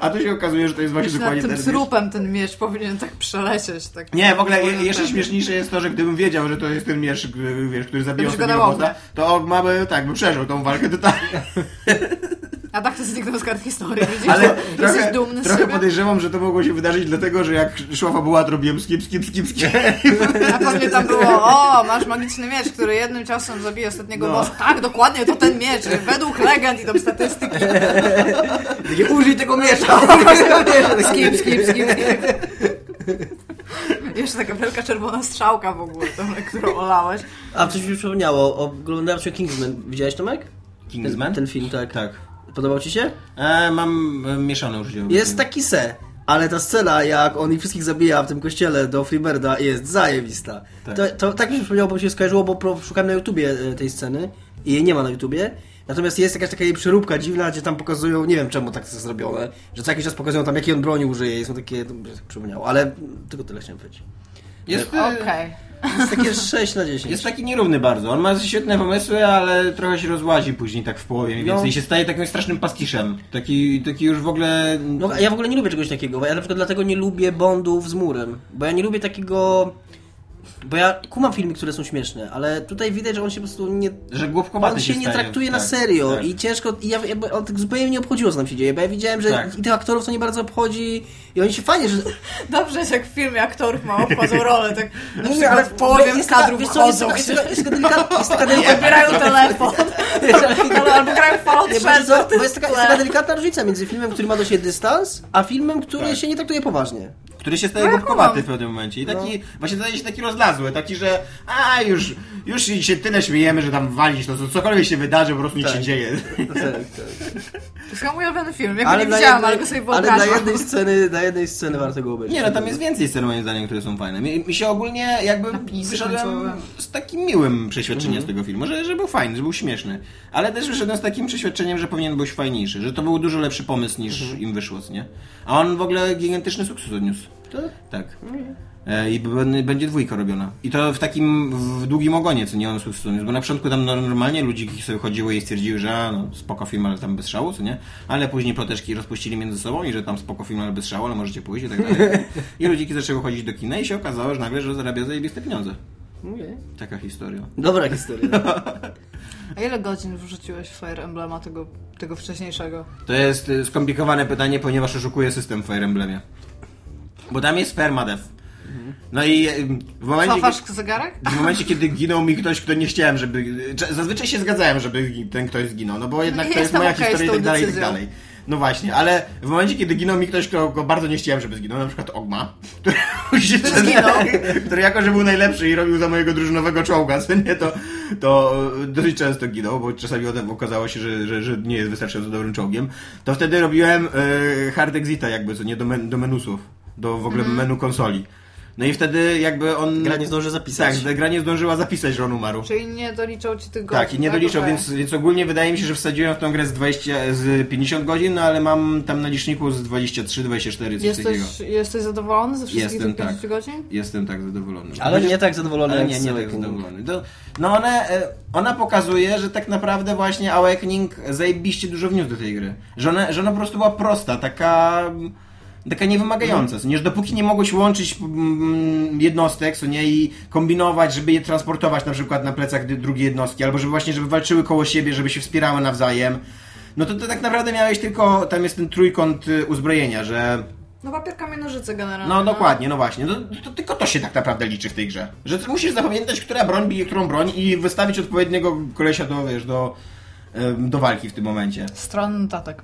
A tu się okazuje, że to jest właśnie Nad dokładnie tym ten, wiesz, srupem ten miecz powinien tak przelecieć. Tak. Nie, w ogóle jeszcze śmieszniejsze jest to, że gdybym wiedział, że to jest ten miecz, który, wiesz, który zabija bossa, to Ogma by, tak, by przeżył tą walkę totalnie. A tak to zniknął z kart historii, widzisz? Ale Jesteś trochę, dumny z trochę podejrzewam, że to mogło się wydarzyć dlatego, że jak szła fabuła, to robiłem skip, skip, skip, skip. A pewnie tam było, o, masz magiczny miecz, który jednym ciosem zabije ostatniego No. bossa. Tak, dokładnie, to ten miecz. Według legend i tam statystyki. Nie użyj tego miecza. Skip, skip, skip, skip. Jeszcze taka wielka czerwona strzałka w ogóle, tą, którą olałeś. A coś mi przypomniało, oglądałem się Kingsman. Widziałeś Tomek? Kingsman? Ten, ten film, tak. Tak. Podobał ci się? E, mam e, mieszane uczucia. Jest taki se. Ale ta scena, jak on ich wszystkich zabija w tym kościele do Freeberda, jest zajebista. Tak. To, to tak mi się przypomniało, bo mi się skojarzyło, bo szukałem na YouTubie e, tej sceny i jej nie ma na YouTubie. Natomiast jest jakaś taka jej przeróbka dziwna, gdzie tam pokazują, nie wiem czemu tak to jest zrobione, że co jakiś czas pokazują tam, jakiej on broni użyje i są takie, to mi się tak przypomniało, ale tylko tyle chciałem powiedzieć. Jest, Okej. Jest takie 6 na 10. jest taki nierówny bardzo. On ma świetne pomysły, ale trochę się rozłazi później tak w połowie mniej No. więcej i się staje takim strasznym pastiszem. Taki, taki już w ogóle... No, ja w ogóle nie lubię czegoś takiego, ja na przykład dlatego nie lubię Bondów z murem, bo ja nie lubię takiego... Bo ja kumam filmy, które są śmieszne, ale tutaj widać, że on się po prostu nie... Że głupkowaty On się się nie staje. traktuje na Tak, serio tak. i ciężko... I ja, jakby, on tak zupełnie nie obchodziło, co tam się dzieje, bo ja widziałem, że Tak. i tych aktorów to nie bardzo obchodzi i oni się fajnie, że... Dobrze jest jak w filmie aktorów ma obchodzą rolę, tak na Nie, ale w połowie jest kadru wiesz co, jest jest jest taka delikatna... Jest taka delikatna... Odbierają telefon. Albo, grają w Fallout bo, 3. co, bo jest, taka, jest taka delikatna różnica między filmem, który ma do siebie dystans, a filmem, który Tak. się nie traktuje poważnie. Który się staje No, głupkowaty w pewnym momencie. I taki, właśnie staje się taki rozlazły, taki, że a już, już się tyle śmiejemy, że tam walić, to co- cokolwiek się wydarzy, po prostu nic Tak. się dzieje. Tak, tak. To jest chyba mój ulubiony film. Ja go Ale, nie widziałam, jednej, ale go sobie ale na wyobrażam. jednej sceny, na jednej sceny warto go obejrzeć. Nie, no tam jest więcej scen moim zdaniem, które są fajne. Mi, mi się ogólnie jakby Napisy wyszedłem końcowe. z takim miłym przeświadczeniem Mhm. z tego filmu, że, że był fajny, że był śmieszny. Ale też wyszedłem z takim przeświadczeniem, że powinien być fajniejszy, że to był dużo lepszy pomysł niż Mhm. im wyszło, nie? A on w ogóle gigantyczny sukces odniósł. Tak? Tak. E, I będzie dwójka robiona. I to w takim w długim ogonie, co nie on sukces odniósł. Bo na początku tam normalnie ludziki sobie chodziły i stwierdziły, że no, spoko film, ale tam bez szału, co nie? Ale później ploteczki rozpuścili między sobą i że tam spoko film, ale bez szału, ale możecie pójść i tak dalej. I ludziki zaczęły chodzić do kina i się okazało, że nagle, że zarabia zajebiste pieniądze. Okej. Taka historia. Dobra historia. A ile godzin wrzuciłeś w Fire Emblema tego, tego wcześniejszego? To jest y, skomplikowane pytanie, ponieważ oszukuje system w Fire Emblemie. Bo tam jest permadeath. No i y, w momencie... Cofasz zegarek? W momencie, kiedy ginął mi ktoś, kto nie chciałem, żeby. Zazwyczaj się zgadzałem, żeby ten ktoś zginął, no bo jednak Nie to jest moja historia i tak dalej, i tak dalej. No właśnie, ale w momencie, kiedy ginął mi ktoś, kogo bardzo nie chciałem, żeby zginął, na przykład Ogma, który, się Zginął. który jako, że był najlepszy i robił za mojego drużynowego czołga, co nie, to, to e, dosyć często ginął, bo czasami potem okazało się, że, że, że nie jest wystarczająco dobrym czołgiem, to wtedy robiłem e, hard exita jakby, co nie, do, men, do menusów, do w ogóle menu konsoli. No i wtedy jakby on... Gra nie zdąży zapisać. Tak, gra nie zdążyła zapisać, że on umarł. Czyli nie doliczał ci tych godzin? Tak, i nie doliczał, więc, więc ogólnie wydaje mi się, że wsadziłem w tą grę z 20, z 50 godzin, no ale mam tam na liczniku z 23, 24, coś takiego. Jesteś, jesteś zadowolony ze wszystkich Jestem, tych 50 tak. godzin? Jestem tak zadowolony. Ale nie tak zadowolony Ale nie, nie tak zadowolony. To, no one, e, ona pokazuje, że tak naprawdę właśnie Awakening zajebiście dużo wniósł do tej gry. Że ona, że ona po prostu była prosta, taka... Taka niewymagająca, co nie, że dopóki nie mogłeś łączyć mm, jednostek, co nie, i kombinować, żeby je transportować na przykład na plecach drugiej jednostki, albo żeby właśnie, żeby walczyły koło siebie, żeby się wspierały nawzajem, no to, to tak naprawdę miałeś tylko, tam jest ten trójkąt y, uzbrojenia, że No papier, kamień, nożyce generalnie. no dokładnie, no właśnie. No, to, to tylko to się tak naprawdę liczy w tej grze. Że ty musisz zapamiętać, która broń bije którą broń i wystawić odpowiedniego kolesia do, wiesz, do, do walki w tym momencie. Stron notatek.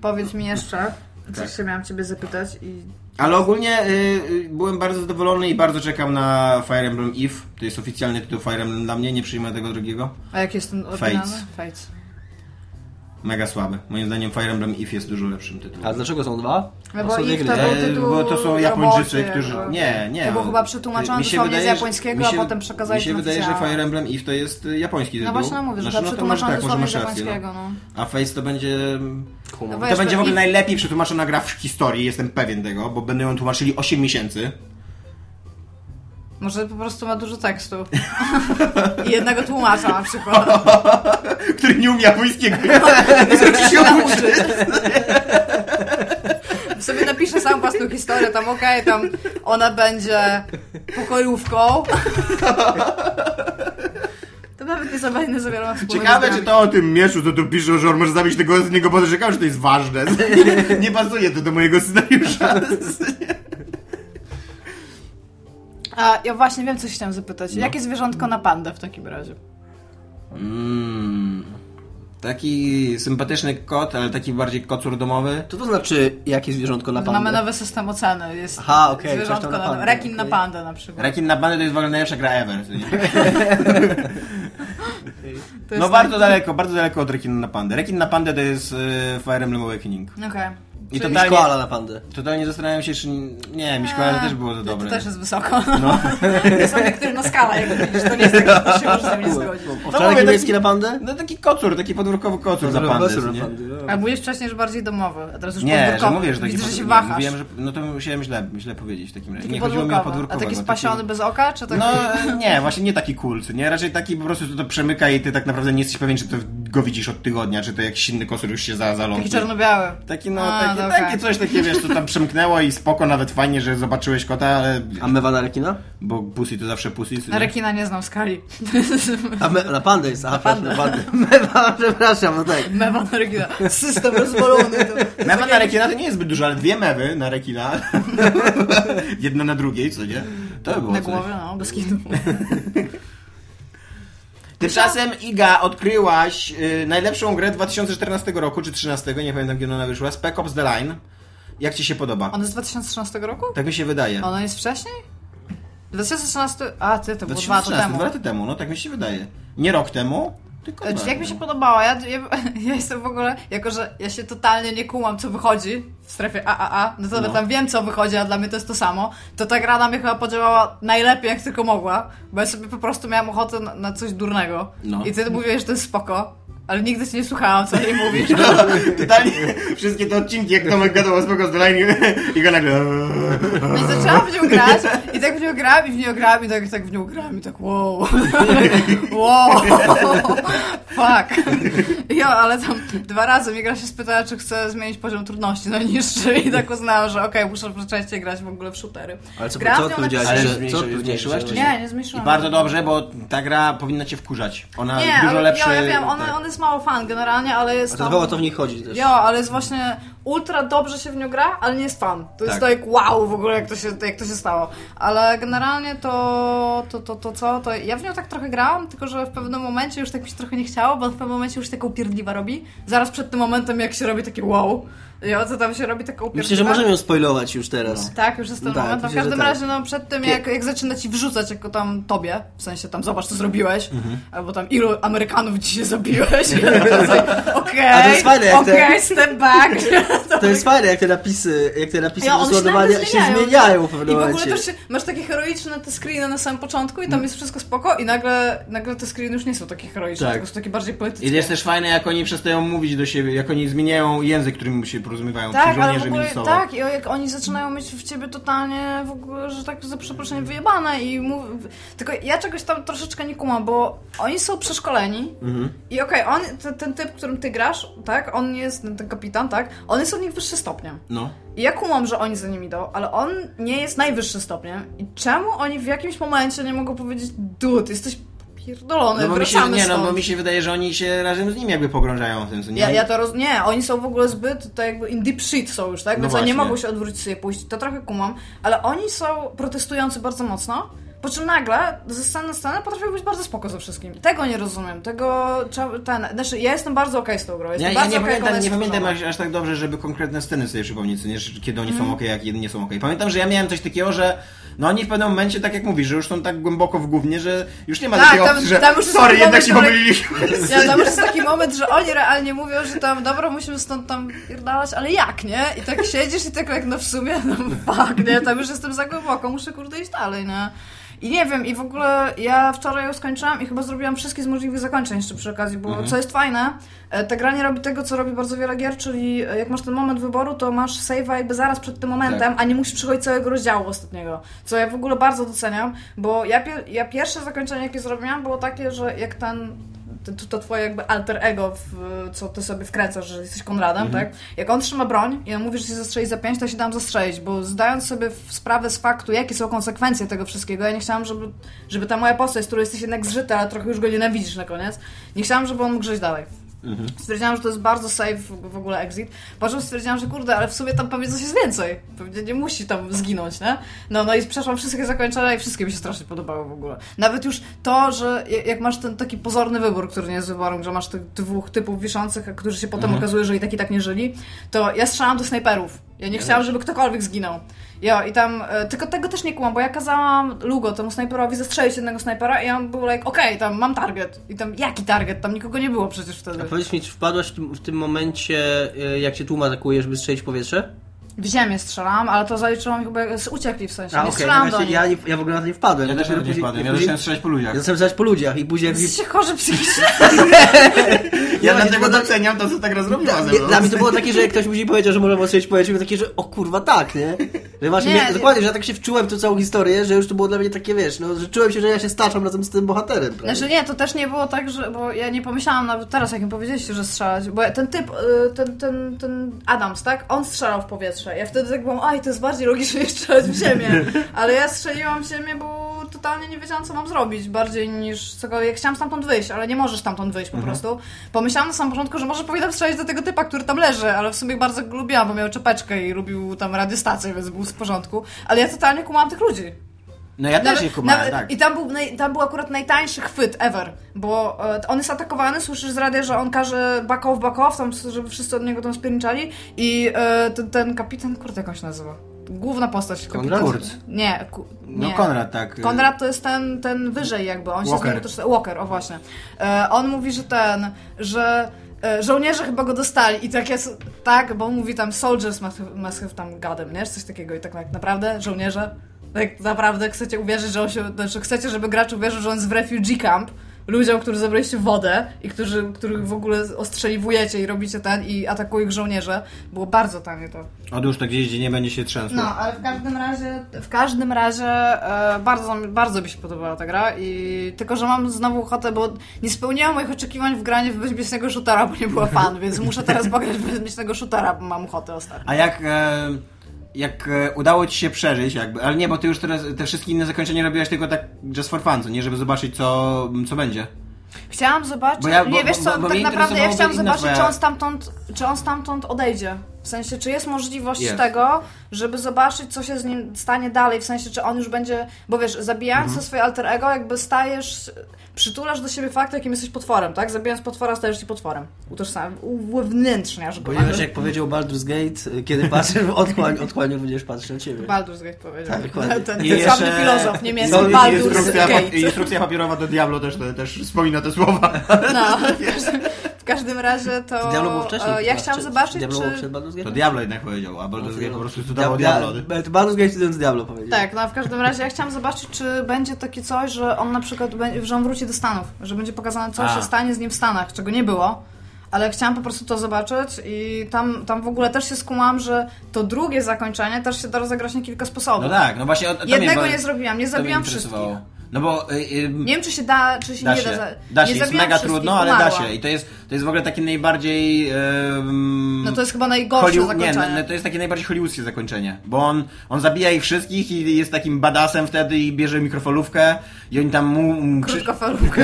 Powiedz mi jeszcze, coś Tak. się miałam ciebie zapytać i... Ale ogólnie y, y, byłem bardzo zadowolony i bardzo czekam na Fire Emblem Eve. To jest oficjalny tytuł Fire Emblem dla mnie, nie przyjmę tego drugiego. A jaki jest ten oryginalny? Fates. Fates. Mega słaby. Moim zdaniem Fire Emblem Eve jest dużo lepszym tytułem. A dlaczego są dwa? No To bo gry. to był E, tytuł bo to są Japończycy, roboczy, którzy... Nie, nie. To był chyba przetłumaczony Mi się dosłownie z wydaje, że- japońskiego, się- a potem przekazali Mi się to wydaje, że. Fire Emblem Eve to jest y, japoński tytuł. No właśnie no mówię, że Znaczy, to no przetłumaczony tak, może dosłownie masz z japońskiego, no. A Face to będzie... No To będzie w ogóle najlepiej przetłumaczona gra w historii, jestem pewien tego, bo będą ją tłumaczyli 8 miesięcy. Może po prostu ma dużo tekstu. I jednego tłumacza na przykład. Który nie umie japońskiego. Żeby się nauczyć. Sobie napiszę sam własną historię, tam okej, tam ona będzie pokojówką. To nawet nie zabawne zawiera Ciekawe, czy to o tym mieczu, to tu piszą, że on może zabić tego z niego, bo rzekam, że to jest ważne. Nie, nie pasuje to do mojego scenariusza. A ja właśnie wiem, co się chciałam zapytać. Jakie zwierzątko na pandę w takim razie? Mm, taki sympatyczny kot, ale taki bardziej kocur domowy. Co to znaczy, jakie zwierzątko na Mamy pandę? nowy system oceny. Jest Aha, okej, zwierzątko coś tam na na, pandę, rekin na okej. pandę na przykład. Rekin na bandę to jest w ogóle najlepsza gra ever. No bardzo tak- daleko, bardzo daleko od Rekina na pandę. Rekin na pandę to jest y, Fire Emblem Awakening. Okej. I Czyli- totalnie, Koala na pandę. totalnie zastanawiam się, czy... Nie, Miśkoala też było za dobre. To też jest wysoko. No. To jest obiektywna skala, jak widzisz. To nie jest tak, że się możesz ze mnie zgodzić. Owczarek mówię, niemiecki taki- na pandę? No taki kocur, taki podwórkowy kocur za pandę. Kocur co na nie? pandę, no. A mówisz wcześniej, że bardziej domowy, a teraz już Nie, podwórkowy. mówię, że taki Widzę, że się wahasz. Mówiłem, że... No to musiałem źle, źle powiedzieć w takim razie. Taki Nie, chodziło mi o podwórkowy. A podwórkowego. taki spasiony bez oka, czy taki... No nie, właśnie nie taki co nie? Raczej taki po prostu to, to przemyka i ty tak naprawdę nie jesteś pewien, czy to go widzisz od tygodnia, czy to jakiś inny kosur już się za, zaląkł. Taki czarno-biały. Taki no, A, taki, no takie coś takie, wiesz, co tam przemknęło i spoko, nawet fajnie, że zobaczyłeś kota, ale... A mewa na rekina? Bo pussy to zawsze pussy, Na rekina nie znam skali. A me, na pandę jest, aha, pandę. na pandę. Mewa, przepraszam, no tak. Mewa na rekina. System rozwalony. To... Mewa na rekina to nie jest zbyt dużo, ale dwie mewy na rekina. Jedna na drugiej, co nie? To by było Na coś. głowie, no, bez kitu. Tymczasem Iga odkryłaś y, najlepszą grę 2014 roku, czy 2013, nie pamiętam kiedy ona wyszła, Spec Ops The Line. Jak ci się podoba? On jest z 2013 roku? Tak mi się wydaje. Ona jest wcześniej? 2013... A, ty, to było dwa lata 2013, temu. dwa lata temu, no tak mi się wydaje. Nie rok temu, tylko Znaczy, jak mi się temu. podobała, ja, ja, ja jestem w ogóle, jako że ja się totalnie nie kumam, co wychodzi w strefie AAA, no to No. tam wiem, co wychodzi, a dla mnie to jest to samo, to ta gra na mnie chyba podziałała najlepiej, jak tylko mogła, bo ja sobie po prostu miałam ochotę na, na coś durnego. No. I ty mówiłeś, że to jest spoko, ale nigdy ci nie słuchałam, co jej mówisz. Totalnie wszystkie te odcinki, jak Tomek gadał o spoko z Line i go nagle... No i zaczęłam w nią grać i tak w nią grałam i w nią grałam i tak, tak w nią grałam i tak wow. wow. Fuck. Jo, ale tam dwa razy mi gra się spytała, czy chcę zmienić poziom trudności na niższy i tak uznałam, że okej, muszę częściej grać w ogóle w shootery. Ale co, Grałam co odpowiedziałeś? Ale co zmniejszyłaś, Nie, nie I zmniejszyłam. bardzo dobrze, bo ta gra powinna cię wkurzać. Ona Nie, dużo ale lepszy... jo, ja wiem, on, tak. Jest mało fan generalnie, ale jest A to tam... chyba o to w niej chodzi też. Jo, ale jest właśnie ultra dobrze się w nią gra, ale nie jest fan. To jest Tak. tak wow w ogóle, jak to się, jak to się stało. Ale generalnie to, to, to, to co, to ja w nią tak trochę grałam, tylko że w pewnym momencie już tak mi się trochę nie chciało, bo w pewnym momencie już taką upierdliwa robi. Zaraz przed tym momentem, jak się robi takie wow, jo, to tam się robi taką upierdliwa. Myślę, że możemy ją spoilować już teraz. Tak, już jest ten No tak, moment. No, w każdym tak. razie, no przed tym, jak, jak zaczyna ci wrzucać jako tam tobie, w sensie tam zobacz, co zrobiłeś, Mhm. albo tam ilu Amerykanów dzisiaj zabiłeś. Okej, A to jest fajne, jak te- okej, step back. To jest fajne, jak te napisy, jak te napisy Ja, się nagle się zmieniają w pewnym I w ogóle też masz takie heroiczne te screeny na samym początku i tam Mm. jest wszystko spoko i nagle, nagle te screeny już nie są takie heroiczne, Tak. tylko są takie bardziej poetyckie. I jest też fajne, jak oni przestają mówić do siebie, jak oni zmieniają język, którym się porozumiewają. tak, w żołnierze ogóle, między sobą. tak, i jak oni zaczynają mieć w ciebie totalnie w ogóle, że tak za przeproszeniem wyjebane i mów... Tylko ja czegoś tam troszeczkę nie kumam, bo oni są przeszkoleni Mhm. i okej, on, ten, ten typ, którym ty grasz, tak, on jest, ten, ten kapitan, tak, on jest od nich wyższy stopniem. No. I ja kumam, że oni za nim idą, ale on nie jest najwyższym stopniem. I czemu oni w jakimś momencie nie mogą powiedzieć, dude, jesteś pierdolony, No bo, mi się, nie, no stąd. bo mi się wydaje, że oni się razem z nim jakby pogrążają w tym, co nie? Ja, ja to roz... Nie, oni są w ogóle zbyt, to jakby in deep shit są już, tak? No Więc oni nie mogą się odwrócić sobie pójść. To trochę kumam, ale oni są protestujący bardzo mocno, po czym nagle ze sceny na scenę potrafią być bardzo spoko ze wszystkim. Tego nie rozumiem, tego... Ten, znaczy, ja jestem bardzo okej z tą grą, jestem Ja, ja bardzo nie okej, jak ona pamiętam, nie pamiętam aż, aż tak dobrze, żeby konkretne sceny sobie przypomnieć, nie, kiedy oni Mhm. są ok, a kiedy nie są ok. Pamiętam, że ja miałem coś takiego, że no oni w pewnym momencie, tak jak mówisz, że już są tak głęboko w gównie, że już nie ma Tak, takiej tam- opcji, że tam już sorry, taki jednak moment, się pomyliliśmy. Ja, tam już jest taki moment, że oni realnie mówią, że tam, dobra, musimy stąd tam pierdalać, ale jak, nie? I tak siedzisz i tak jak, no w sumie, no fuck, nie? Tam już jestem za głęboko, muszę kurde iść dalej, nie? I nie wiem, i w ogóle ja wczoraj ją skończyłam i chyba zrobiłam wszystkie z możliwych zakończeń jeszcze przy okazji, bo co jest fajne, e, ta gra nie robi tego, co robi bardzo wiele gier, czyli e, jak masz ten moment wyboru, to masz save'a jakby zaraz przed tym momentem, a nie musisz przychodzić całego rozdziału ostatniego, co ja w ogóle bardzo doceniam, bo ja, ja pierwsze zakończenie, jakie zrobiłam, było takie, że jak ten to, to twoje jakby alter ego, w, co ty sobie wkręcasz, że jesteś Konradem, tak? Jak on trzyma broń i on mówi, że się zastrzeli za pięć, to się dam zastrzelić, bo zdając sobie sprawę z faktu, jakie są konsekwencje tego wszystkiego, ja nie chciałam, żeby, żeby ta moja postać, z którą jesteś jednak zżyta, ale trochę już go nienawidzisz na koniec, nie chciałam, żeby on mógł żyć dalej. Stwierdziłam, że to jest bardzo safe w ogóle exit. Po czym stwierdziłam, że kurde, ale w sumie tam pewnie coś jest więcej. Pewnie nie musi tam zginąć, nie? No, no i przeszłam wszystkie zakończenia i wszystkie mi się strasznie podobały w ogóle. Nawet już to, że jak- masz ten taki pozorny wybór, który nie jest wyborem, że masz tych dwóch typów wiszących, którzy się potem okazuje, że i tak i tak nie żyli, to ja strzelam do snajperów. Ja nie chciałam, żeby ktokolwiek zginął. Jo, i tam, e, tylko tego też nie kumam, bo ja kazałam Lugo, temu snajperowi, zastrzelić jednego snajpera i on był like, okej, tam mam target. I tam, jaki target? Tam nikogo nie było przecież wtedy. A powiedz mi, czy wpadłaś w tym, w tym momencie, y, jak się tłum atakuje, żeby strzelić w powietrze? W ziemię strzelałam, ale to zaliczyłam chyba, jak uciekli w sensie, A, nie okej, strzelałam do właśnie nich. ja, nie, ja w ogóle na to nie wpadłem. Ja też na Dopiero to nie później- wpadłem, ja zacząłem strzelać po ludziach. Ja zacząłem strzelać po ludziach i później Jesteście chorzy psychicznie. Ja Nie, dlatego to- doceniam to, co tak gra zrobiła ze mną. Dla mnie to było takie, że jak ktoś później powiedział, że można strzelić po powietrzu, to takie, że o kurwa tak, nie? Że właśnie, Nie, mnie, nie. dokładnie, że ja tak się wczułem w tą całą historię, że już to było dla mnie takie, wiesz, no, że czułem się, że ja się staczam razem z tym bohaterem. prawie. Znaczy nie, to też nie było tak, że, bo ja nie pomyślałam nawet teraz, jak mi powiedzieliście, że strzelać, bo ten typ, y, ten, ten, ten Adams, tak? On strzelał w powietrze. Ja wtedy tak byłam, aj, to jest bardziej logiczne niż strzelać w ziemię. Ale ja strzeliłam w ziemię, bo totalnie nie wiedziałam, co mam zrobić, bardziej niż cokolwiek. Chciałam stamtąd wyjść, ale nie możesz stamtąd wyjść po prostu. Pomyślałam na samym początku, że może powinnam strzelić do tego typa, który tam leży, ale w sumie bardzo go lubiłam, bo miał czepeczkę i lubił tam radiostację, więc był w porządku. Ale ja totalnie kumałam tych ludzi. No ja też je kumałem, tak. I tam był, tam był akurat najtańszy chwyt ever, bo e, on jest atakowany, słyszysz z radia, że on każe back off, back off, tam, żeby wszyscy od niego tam spierniczali i e, ten, ten kapitan, kurde, jak on się nazywa? Główna postać. Konrad? Kurz. Nie, ku, No nie. Konrad, tak. Konrad to jest ten, ten wyżej jakby, on się Walker. z niego też... Walker, o właśnie. E, on mówi, że ten, że e, żołnierze chyba go dostali i tak jest, tak, bo on mówi tam soldiers must have, must have tam godem, nie? Coś takiego i tak naprawdę, żołnierze, tak naprawdę chcecie uwierzyć, że on się, znaczy chcecie, żeby gracz uwierzył, że on jest w refugee camp, ludziom, którzy zabraliście wodę i którzy, których w ogóle ostrzeliwujecie i robicie ten i atakują ich żołnierze. Było bardzo tanie to. Odłóż to gdzieś, gdzie nie będzie się trzęsło. No, ale w każdym razie, w każdym razie e, bardzo, bardzo mi się podobała ta gra i tylko, że mam znowu ochotę, bo nie spełniłam moich oczekiwań w graniu w bezpiecznego shootera, bo nie była fan, więc muszę teraz pograć w bezpiecznego shootera, bo mam ochotę ostatnio. A jak, e, jak e, udało ci się przeżyć, jakby, ale nie, bo ty już teraz te wszystkie inne zakończenia robiłaś tylko tak just for fun, co nie, żeby zobaczyć co, co będzie. Chciałam zobaczyć, Bo ja- nie bo- wiesz bo- co, bo tak naprawdę ja chciałam zobaczyć, twoja- czy on stamtąd, czy on stamtąd odejdzie. W sensie, czy jest możliwość Jest. tego, żeby zobaczyć, co się z nim stanie dalej, w sensie, czy on już będzie, bo wiesz, zabijając Mhm. to swoje alter ego, jakby stajesz, przytulasz do siebie fakt, jakim jesteś potworem, tak? Zabijając potwora, stajesz się potworem. Utożsam, uwewnętrzniasz go. Ponieważ jak powiedział Baldur's Gate, y, kiedy patrzysz w otchłań, otchłań będziesz patrzeć na ciebie. Baldur's Gate powiedział. Tak, dokładnie. Ten, I ten sławny jeszcze- filozof niemiecki, No, i Baldur's instrukcja, Gate. pa- instrukcja papierowa do Diablo też, też wspomina te słowa. No, w każdym, razie to... Diablo było wcześniej. e, Ja chciałam czy- zobaczyć, Diablo czy... przed Baldur's Gate? To Diablo jednak powiedział, a Baldur's Gate po prostu Dia- Diablo. Dia- Baldur's Gate studiując Diablo powiedział. Tak, no w każdym razie ja chciałam zobaczyć, czy będzie takie coś, że on na przykład, że on wróci do Stanów, że będzie pokazane, co A. się stanie z nim w Stanach, czego nie było. Ale chciałam po prostu to zobaczyć i tam, tam w ogóle też się skumałam, że to drugie zakończenie też się da rozegrać na kilka sposobów. No tak, no właśnie o, Jednego mnie, nie zrobiłam, nie zabiłam interesowało. wszystkich. No bo y, y, Nie wiem, czy się da, czy się da nie się, da. za- da nie się, jest mega trudno, ale da umarłam. się. I to jest, to jest w ogóle takie najbardziej... em, No to jest chyba najgorsze Hollywood- zakończenie. Nie, no, to jest takie najbardziej hollywoodzkie zakończenie, bo on, on zabija ich wszystkich i jest takim badassem wtedy i bierze mikrofalówkę i oni tam mu... mu krzy- Krótkofalówka.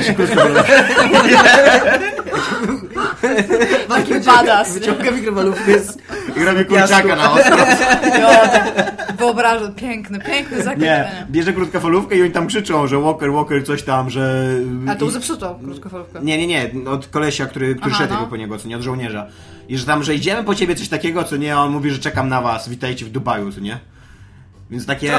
Taki badass. nie? Wyciąga mikrofalówkę z... i robi kurczaka na ostro. Tak Wyobrażam, piękny, piękne Nie, zakończenie. bierze krótkofalówkę i oni tam krzyczą, że Walker, Walker, coś tam, że... A to zepsuto krótkofalówkę. Nie, nie, nie, od kolesia, który, który Aha, szedł no. po niego, co nie, od żołnierza. I że tam, że idziemy po ciebie, coś takiego, co nie, a on mówi, że czekam na was, witajcie w Dubaju, co nie? Więc takie...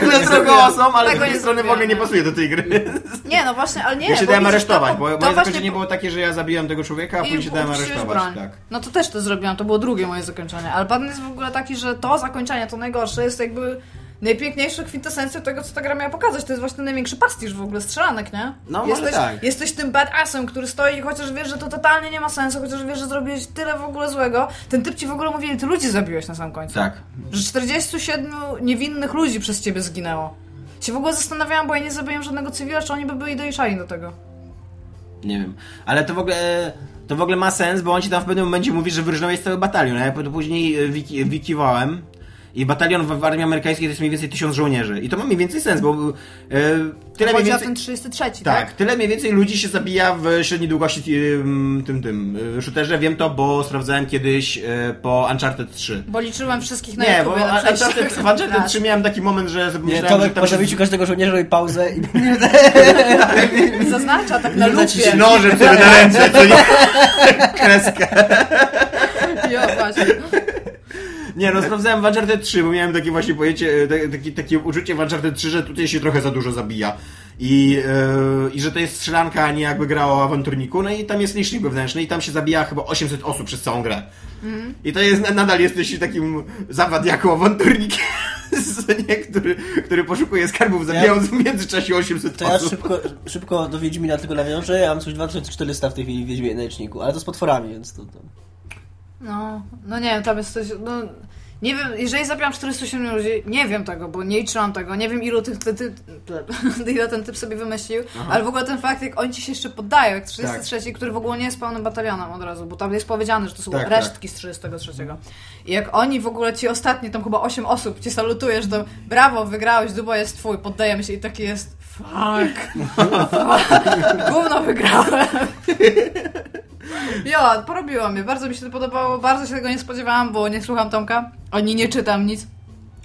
Tego jest trochę awesome, ale z drugiej strony w ogóle nie nie. pasuje do tej gry. Nie, no właśnie, ale nie. Ja się dałem aresztować, to- bo moje zakończenie było takie, że ja zabiłem tego człowieka, a później się dałem aresztować. Tak. No to też to zrobiłam, to było drugie moje zakończenie. Ale pan jest w ogóle taki, że to zakończenie, to najgorsze, jest jakby najpiękniejsza kwintesencja tego, co ta gra miała pokazać. To jest właśnie największy pastisz w ogóle strzelanek, nie? No, jesteś, tak. jesteś tym badassem, który stoi, chociaż wiesz, że to totalnie nie ma sensu, chociaż wiesz, że zrobiłeś tyle w ogóle złego. Ten typ ci w ogóle mówi, ty ludzi zabiłeś na sam końcu. Tak. Że 47 niewinnych ludzi przez ciebie zginęło. Się w ogóle zastanawiałam, bo ja nie zabiłem żadnego cywila, czy oni by byli dojrzali do tego. Nie wiem. Ale to w ogóle... To w ogóle ma sens, bo on ci tam w pewnym momencie mówi, że wyrżnąłeś cały batalion. Ja to później e, wiki, wikiwałem i batalion w, w armii amerykańskiej to jest mniej więcej tysiąc żołnierzy. I to ma mniej więcej sens, bo e, tyle mniej więcej... ten 33, tak? Tak, tyle mniej więcej ludzi się zabija w średniej długości tym, tym, tym y, shooterze. Wiem to, bo sprawdzałem kiedyś po Uncharted 3. Bo liczyłem wszystkich na Nie, bo na. Uncharted, w Uncharted Raz. 3 miałem taki moment, że sobie Nie, myślałem, Tomek że się zabiciu każdego żołnierza robi pauzę i... Zaznacza tak na Znaczy lupie. się nożem sobie na ręce, co nie? Kreskę. Jo, właśnie. Nie, no sprawdzałem w Uncharted 3, bo miałem takie właśnie pojęcie, e, ta- taki, takie uczucie w Uncharted 3, że tutaj się trochę za dużo zabija. I, e, I że to jest strzelanka, a nie jakby gra o awanturniku. No i tam jest licznik wewnętrzny i tam się zabija chyba 800 osób przez całą grę. I to jest, nadal jesteś takim zawadiaką awanturnikiem, nie, który, który poszukuje skarbów, zabijając w międzyczasie 800 To ja osób. szybko, szybko do Wiedźmina tylko nawiążę. Ja mam coś 2400 w tej chwili w Wiedźminie na liczniku, ale to z potworami, więc to... to... No, no nie wiem, tam jest coś, no... Nie wiem, jeżeli zabijam 407 ludzi, nie wiem tego, bo nie liczyłam tego, nie wiem ilu tych, ty, ty, ty, ile ten typ sobie wymyślił, ale w ogóle ten fakt, jak oni ci się jeszcze poddają, jak 33, który w ogóle nie jest pełnym batalionem od razu, bo tam jest powiedziane, że to są Tak, resztki z 33. I jak oni w ogóle ci ostatni, tam chyba 8 osób ci salutujesz, to brawo, wygrałeś, Duba jest twój, poddajemy się i taki jest fuck, gówno wygrałem. Jo, porobiło mnie. Bardzo mi się to podobało. Bardzo się tego nie spodziewałam, bo nie słucham Tomka. Ani nie czytam nic.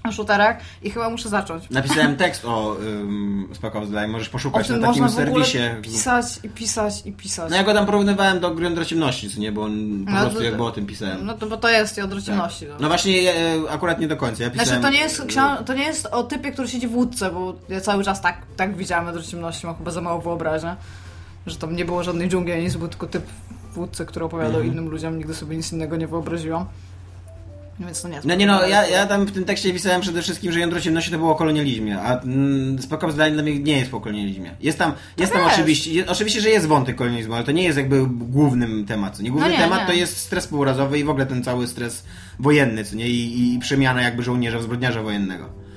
Na shooterach i chyba muszę zacząć. Napisałem tekst o um, Spec możesz poszukać na takim serwisie. pisać i pisać i pisać. No ja go tam porównywałem do Gry o ciemności, co nie, bo on po No, prostu to- jakby o tym pisałem. No to, bo to jest jądro ciemności. No właśnie, ja, e, akurat nie do końca. Ja pisałem, Znaczy to nie, jest książ- to nie jest o typie, który siedzi w łódce, bo ja cały czas tak, tak widziałem jądro ciemności, mam chyba za mało wyobraźnia, że tam nie było żadnej dżungli, ani nic, był tylko typ w łódce, który opowiadał Mhm. innym ludziom, nigdy sobie nic innego nie wyobraziłam. Więc to nie No nie no, ja, ja tam w tym tekście pisałem przede wszystkim, że jądro ciemności to było o kolonializmie, a mm, The Line dla mnie nie jest po kolonializmie. Jest tam, jest tam oczywiście, je, oczywiście, że jest wątek kolonializmu, ale to nie jest jakby głównym temat. Co nie? Główny No nie, temat nie. to jest stres półrazowy i w ogóle ten cały stres wojenny, co nie? I, i przemiana jakby żołnierza w zbrodniarza wojennego.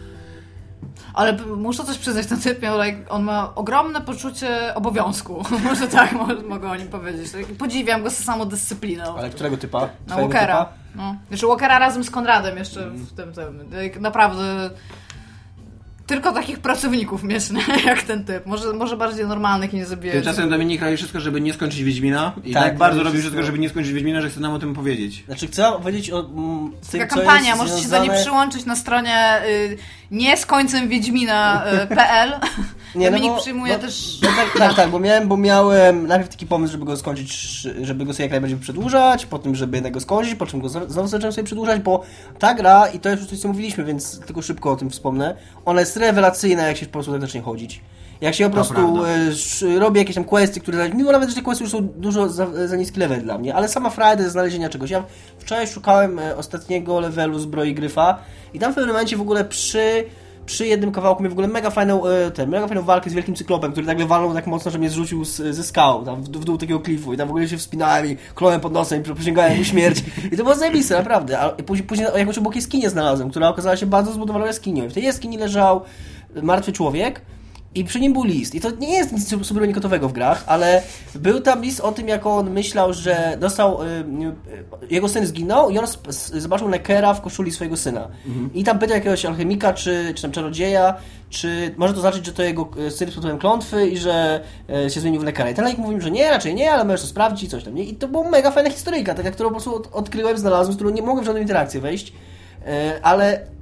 Ale muszę coś przyznać, ten typ miał, like, on ma ogromne poczucie obowiązku. Może tak mo- mogę o nim powiedzieć. Tak, Podziwiam go za samodyscypliną. Ale którego typa? Na Twojego Walkera. typa? No. Znaczy Walkera razem z Konradem jeszcze w tym, tym. Naprawdę tylko takich pracowników mieszne jak ten typ. Może, może bardziej normalnych i nie zabijać. Tymczasem Dominik robi wszystko, żeby nie skończyć Wiedźmina i Tak, tak, bardzo robi wszystko. żeby nie skończyć Wiedźmina, że chce nam o tym powiedzieć. Znaczy chcę powiedzieć o mm, tym, Taka co kampania, jest możecie się do związane... niej przyłączyć na stronie y, nie z końcem Wiedźmina.pl. Nie, no Dominik bo- przyjmuje bo- też... No tak, tak, tak, bo miałem, bo miałem najpierw taki pomysł, żeby go skończyć, żeby go sobie jak najbardziej przedłużać, potem żeby jednak go skończyć, po czym go znowu znowu zacząłem sobie przedłużać, bo ta gra, i to już coś co mówiliśmy, więc tylko szybko o tym wspomnę, ona jest rewelacyjna, jak się po prostu tak zacznie chodzić. Jak się po prostu e, robi jakieś tam questy, które, mimo nawet, że te questy już są dużo za, za niski level dla mnie, ale sama frajda znalezienia czegoś. Ja wczoraj szukałem e, ostatniego levelu zbroi Gryfa i tam w pewnym momencie w ogóle przy przy jednym kawałku miał w ogóle mega fajną, e, ten, mega fajną walkę z wielkim cyklopem, który nagle walnął tak mocno, że mnie zrzucił z, ze skał, tam w, w dół takiego klifu i tam w ogóle się wspinałem i klołem pod nosem i przysięgałem mu śmierć. I to było zajebiste, naprawdę. A później, później jakąś obok jaskinię znalazłem, która okazała się bardzo zbudowaną jaskinią. I w tej jaskini leżał martwy człowiek, i przy nim był list. I to nie jest nic super unikatowego w grach, ale był tam list o tym, jak on myślał, że dostał. Y, y, jego syn zginął i on zobaczył Neckera w koszuli swojego syna. I tam pytał jakiegoś alchemika, czy, czy tam czarodzieja, czy może to znaczyć, że to jego y, syn jest pod klątwy i że y, się zmienił w Neckera. I ten alchemik mówił, że nie, raczej nie, ale możesz to sprawdzić coś tam. Nie? I to była mega fajna historyjka, taka, którą po prostu od, odkryłem, znalazłem, z którą nie mogłem w żadną interakcję wejść. Y, ale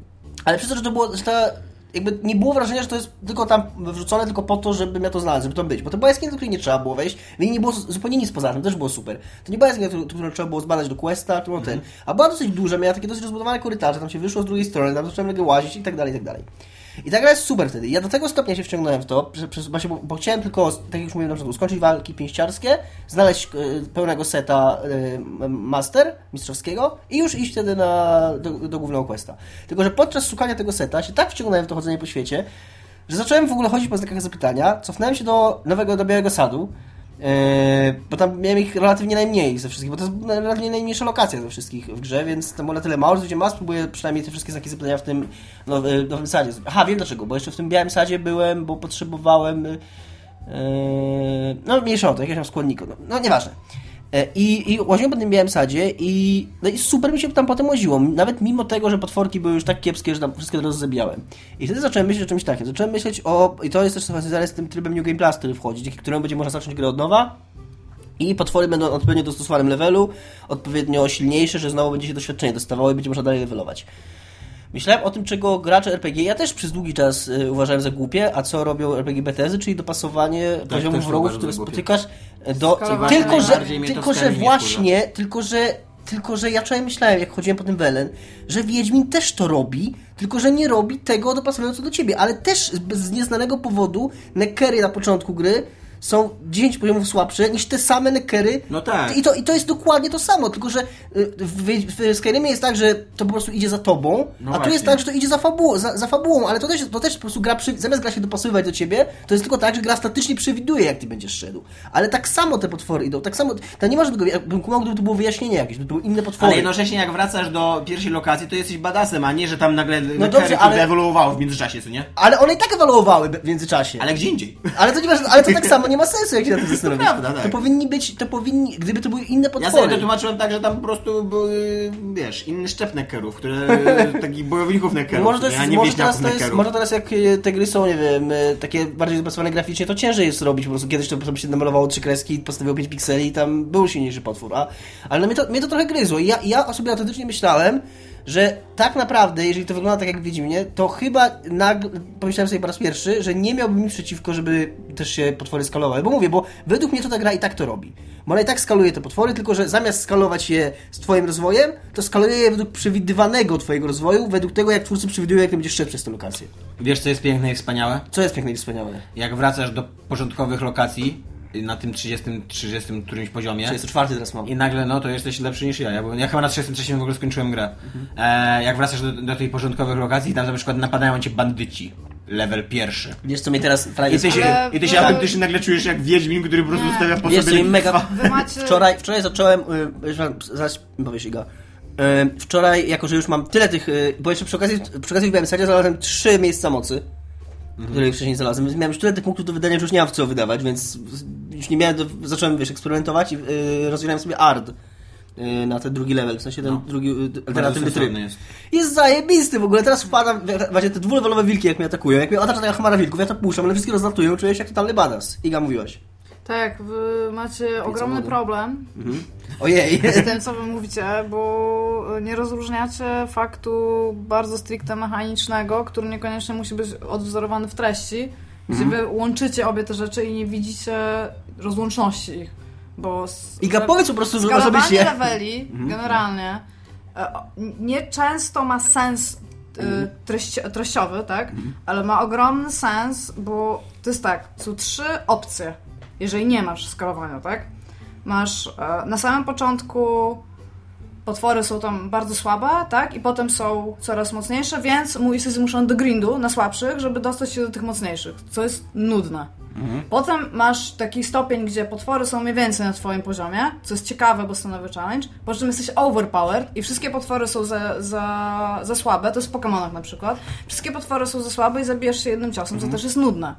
ale przez to, że to było, że ta, jakby nie było wrażenia, że to jest tylko tam wrzucone tylko po to, żebym ja to znalazł, żeby tam być. Bo to była jaskinia, do której nie trzeba było wejść, w niej nie było zupełnie nic poza tym, też było super. To nie była jaskinia, którą, którą trzeba było zbadać do questa, którą ten, a była dosyć duża, miała takie dosyć rozbudowane korytarze, tam się wyszło z drugiej strony, tam zacząłem łazić i tak dalej, i tak dalej. I ta gra jest super wtedy. Ja do tego stopnia się wciągnąłem w to, bo, bo chciałem tylko, tak jak już mówiłem na początku, skończyć walki pięściarskie, znaleźć e, pełnego seta e, master mistrzowskiego i już iść wtedy na, do, do głównego questa. Tylko, że podczas szukania tego seta się tak wciągnąłem w to chodzenie po świecie, że zacząłem w ogóle chodzić po znakach zapytania, cofnąłem się do nowego, do Białego Sadu, bo tam miałem ich relatywnie najmniej ze wszystkich, bo to jest relatywnie najmniejsza lokacja ze wszystkich w grze, więc tam na tyle mało, że ma spróbuję przynajmniej te wszystkie znaki zapytania w tym nowy, nowym sadzie. Aha, wiem dlaczego, bo jeszcze w tym Białym Sadzie byłem, bo potrzebowałem e, no mniejsza o to, jakiegoś tam składnika, no, no nieważne. E, I, I łaziłem po tym białym sadzie i, no i super mi się tam potem łaziło. Nawet mimo tego, że potworki były już tak kiepskie, że tam wszystkie od razu zabijałem. I wtedy zacząłem myśleć o czymś takim. Zacząłem myśleć o... I to jest też związane z tym trybem New Game Plus, który wchodzi, dzięki któremu będzie można zacząć grę od nowa. I potwory będą odpowiednio dostosowanym levelu, odpowiednio silniejsze, że znowu będzie się doświadczenie dostawało i będzie można dalej levelować. Myślałem o tym, czego gracze RPG, ja też przez długi czas y, uważałem za głupie, a co robią RPG Bethesdy, czyli dopasowanie poziomów też wrogów, które spotykasz e, do... Skalowanie Tylko, że, tylko, że właśnie, tylko, że tylko, że ja wczoraj myślałem, jak chodziłem po tym Welen, że Wiedźmin też to robi, tylko, że nie robi tego dopasowująco do ciebie, ale też z, z nieznanego powodu Neckery na początku gry są 10 poziomów słabsze niż te same Neckery. No tak. I to, I to jest dokładnie to samo, tylko że y, w, w Skyrimie jest tak, że to po prostu idzie za tobą, No a tu właśnie. jest tak, że to idzie za fabułą, za, za fabułą ale to też, to też po prostu gra, przy, zamiast gra się dopasowywać do ciebie, to jest tylko tak, że gra statycznie przewiduje, jak ty będziesz szedł. Ale tak samo te potwory idą, tak samo, to nie ma żadnego, ja bym kumał, gdyby to było wyjaśnienie jakieś, gdyby to były inne potwory. Ale jednocześnie jak wracasz do pierwszej lokacji, to jesteś badasem, a nie, że tam nagle no dobrze, ale- ewoluowało w międzyczasie, co nie? Ale one i tak ewaluowały w międzyczasie. Ale gdzie indziej? Ale to, nie ma, ale to tak samo nie ma sensu, jak się na tym zastanowić. prawda, tak. To powinni być, to powinni, gdyby to były inne Ja potwory. sobie to tłumaczyłem tak, że tam po prostu były, wiesz, inny szczep neckerów, które, takich bojowników neckerów, Może, to jest, a nie może, teraz to jest, może teraz jak e, te gry są, nie wiem, e, takie bardziej dopracowane graficznie, to ciężej jest robić. Po prostu kiedyś to sobie się namalowało trzy kreski, postawiło 5 pikseli i tam był silniejszy potwór. A, ale mnie, to, mnie to trochę gryzło. I ja, ja o sobie autentycznie myślałem, że tak naprawdę, jeżeli to wygląda tak jak w Wiedźminie, to chyba nagle, pomyślałem sobie po raz pierwszy, że nie miałbym nic przeciwko, żeby też się potwory skalowały. Bo mówię, bo według mnie to ta gra i tak to robi. Bo ona i tak skaluje te potwory, tylko że zamiast skalować je z twoim rozwojem, to skaluje je według przewidywanego twojego rozwoju, według tego, jak twórcy przewidują, jak ty będziesz szedł przez tę lokację. Wiesz, co jest piękne i wspaniałe? Co jest piękne i wspaniałe. Jak wracasz do początkowych lokacji na tym 30, 30 którymś poziomie 34 teraz mam. i nagle, no to jesteś lepszy niż ja. Ja, byłem, ja chyba na 33 w ogóle skończyłem grę. Mhm. E, jak wracasz do, do tych początkowych lokacji i tam na przykład napadają cię bandyci. Level pierwszy. Wiesz, co mnie teraz I fajnie ty się, Ale- i ty się ale- autentycznie nagle czujesz jak Wiedźmin, który po prostu Nie. stawia po Wiesz, sobie mi mega... Macie... Wczoraj, wczoraj zacząłem. y, mam- Zaraz powiesz, Iga. Y, Wczoraj, jako że już mam tyle tych. y, Bo jeszcze przy okazji, przy okazji w BMS-cie znalazłem trzy miejsca mocy, które ich wcześniej znalazłem. Więc miałem już tyle tych punktów do wydania, że już nie mam w co wydawać, więc już nie miałem. Do, zacząłem, wiesz, eksperymentować i y, rozwijałem sobie ARD. y, Na ten drugi level, w sensie ten drugi y, alternatywny tryb. jest. Jest zajebisty w ogóle, teraz wpadam, właśnie te dwulevelowe wilki jak mnie atakują, jak mnie otacza taka chmara wilków, ja to puszczam, one wszystkie rozlatują, czuję się jak totalny badass. Iga mówiłaś. Tak, wy macie ogromny problem Ojej. z tym, co wy mówicie, bo nie rozróżniacie faktu bardzo stricte mechanicznego, który niekoniecznie musi być odwzorowany w treści, gdzie wy łączycie obie te rzeczy i nie widzicie rozłączności ich. Bo s- Iga, powiedz po prostu, że osobiście. leveli generalnie e, nie często ma sens e, treści, treściowy, tak? Ale ma ogromny sens, bo to jest tak, są trzy opcje, jeżeli nie masz skalowania, tak? Masz e, na samym początku potwory są tam bardzo słabe, tak? I potem są coraz mocniejsze, więc mój jesteś zmuszony do grindu na słabszych, żeby dostać się do tych mocniejszych, co jest nudne. Potem masz taki stopień, gdzie potwory są mniej więcej na twoim poziomie, co jest ciekawe, bo stanowi challenge. Po czym jesteś overpowered i wszystkie potwory są za, za, za słabe, to jest w Pokemonach na przykład. Wszystkie potwory są za słabe i zabijasz się jednym ciosem, co też jest nudne.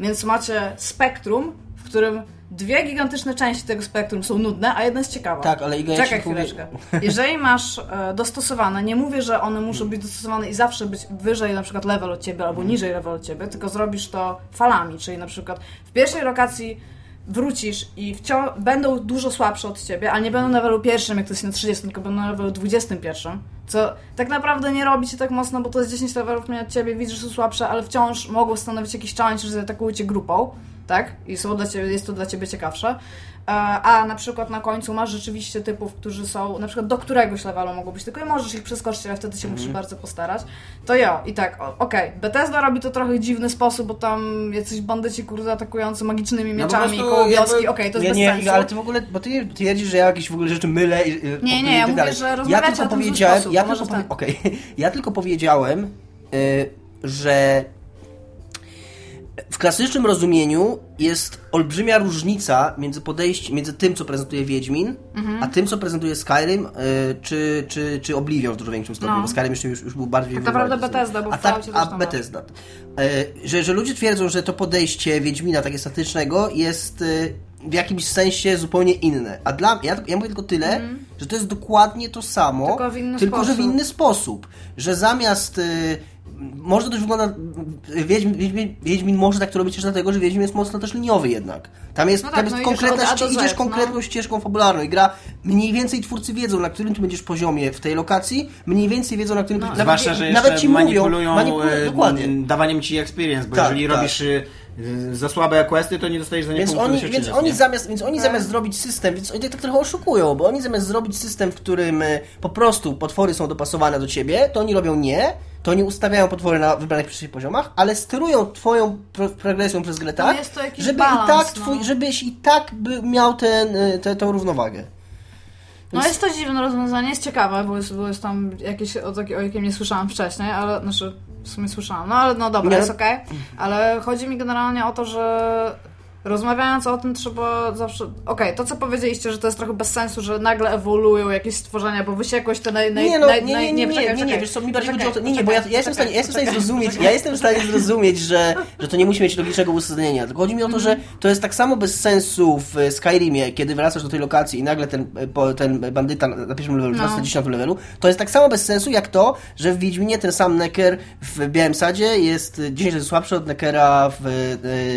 Więc macie spektrum, w którym dwie gigantyczne części tego spektrum są nudne, a jedna jest ciekawa. Tak, ale Iga, ja Czekaj chwileczkę. Jeżeli masz e, dostosowane, nie mówię, że one muszą być dostosowane i zawsze być wyżej na przykład level od ciebie albo niżej level od ciebie, tylko zrobisz to falami, czyli na przykład w pierwszej lokacji wrócisz i wciąż będą dużo słabsze od ciebie, ale nie będą na levelu pierwszym, jak to jest na 30, tylko będą na levelu 21. Co tak naprawdę nie robi cię tak mocno, bo to jest 10 levelów mniej od ciebie, widzisz, że są słabsze, ale wciąż mogą stanowić jakiś challenge, że atakują cię grupą, tak? I są dla ciebie, jest to dla ciebie ciekawsze. E, A na przykład na końcu masz rzeczywiście typów, którzy są, na przykład do któregoś levelu mogą być, tylko i możesz ich przeskoczyć, ale wtedy się musisz bardzo postarać. To ja, i tak, okej, Bethesda robi to trochę dziwny sposób, bo tam jacyś bandyci, kurde, atakujący magicznymi No mieczami prostu koło wioski, okej, to jest Nie, bez nie, sensu. Ale ty w ogóle, bo ty, ty twierdzisz, że ja jakieś w ogóle rzeczy mylę i, Nie, nie, i ja tak mówię, że ja rozmawiacie tylko o tym powiedziałem, sposób, ja to tylko, powie, tak. okej, ja tylko powiedziałem, y, że w klasycznym rozumieniu jest olbrzymia różnica między podejściem, między tym, co prezentuje Wiedźmin, Mhm. a tym, co prezentuje Skyrim, y, czy, czy, czy Oblivion w dużo większym stopniu, No. bo Skyrim jeszcze już, już był bardziej... Tak naprawdę. Bethesda, bo a tak, A tam Bethesda. Y, Że, że ludzie twierdzą, że to podejście Wiedźmina, takie statycznego, jest y, w jakimś sensie zupełnie inne. A dla ja, ja mówię tylko tyle, że to jest dokładnie to samo, Mhm. Tylko w inny tylko że w sposób. inny sposób. Że zamiast. Może to też wygląda. Wiedźmin, Wiedźmin, Wiedźmin może tak to robić też dlatego, że Wiedźmin jest mocno też liniowy jednak. Tam jest, No tam tak, jest no idziesz konkretna od A do ści- Z, idziesz no. konkretną ścieżką fabularną i gra mniej więcej twórcy wiedzą, na którym ty będziesz poziomie w tej lokacji, mniej więcej wiedzą, na którym No. nawet, Zwłaszcza, że nawet jeszcze ci mówią, manipulują manipulują e, dokładnie. dawaniem ci experience, bo Tak, jeżeli tak. robisz e, za słabe questy, to nie dostajesz za nie Więc punktu oni, więc oni, nie? zamiast, więc oni Tak. zamiast zrobić system, więc oni tak trochę oszukują, bo oni zamiast zrobić system, w którym e, po prostu potwory są dopasowane do ciebie, to oni robią nie, to oni ustawiają potwory na wybranych przez poziomach, ale sterują twoją pro, progresją przez grę tak, jest to jakiś żeby balans, i tak no. twój, żebyś i tak by miał ten, e, tę tę równowagę. No jest to dziwne rozwiązanie, jest ciekawe, bo jest, bo jest tam jakieś, o, taki- o jakim nie słyszałam wcześniej, ale znaczy w sumie słyszałam, no ale no dobra, Nie. jest okej. Ale chodzi mi generalnie o to, że rozmawiając o tym trzeba zawsze... Okej, to co powiedzieliście, że to jest trochę bez sensu, że nagle ewoluują jakieś stworzenia, bo wy się jakoś te naj... naj Nie, no, naj, nie, nie, nie, nie, nie, nie, nie, wiesz co, mi bardziej chodzi o to, nie, nie, bo ja, ja, jestem w stanie, ja jestem w stanie zrozumieć, ja jestem w stanie zrozumieć, że, że to nie musi mieć logicznego uzasadnienia, tylko chodzi mi o to, że to jest tak samo bez sensu w Skyrimie, kiedy wracasz do tej lokacji i nagle ten, e, ten bandyta na pierwszym levelu, No. na 10 levelu, to jest tak samo bez sensu jak to, że w Wiedźminie ten sam Necker w Białym Sadzie jest 10 razy słabszy od Neckera w,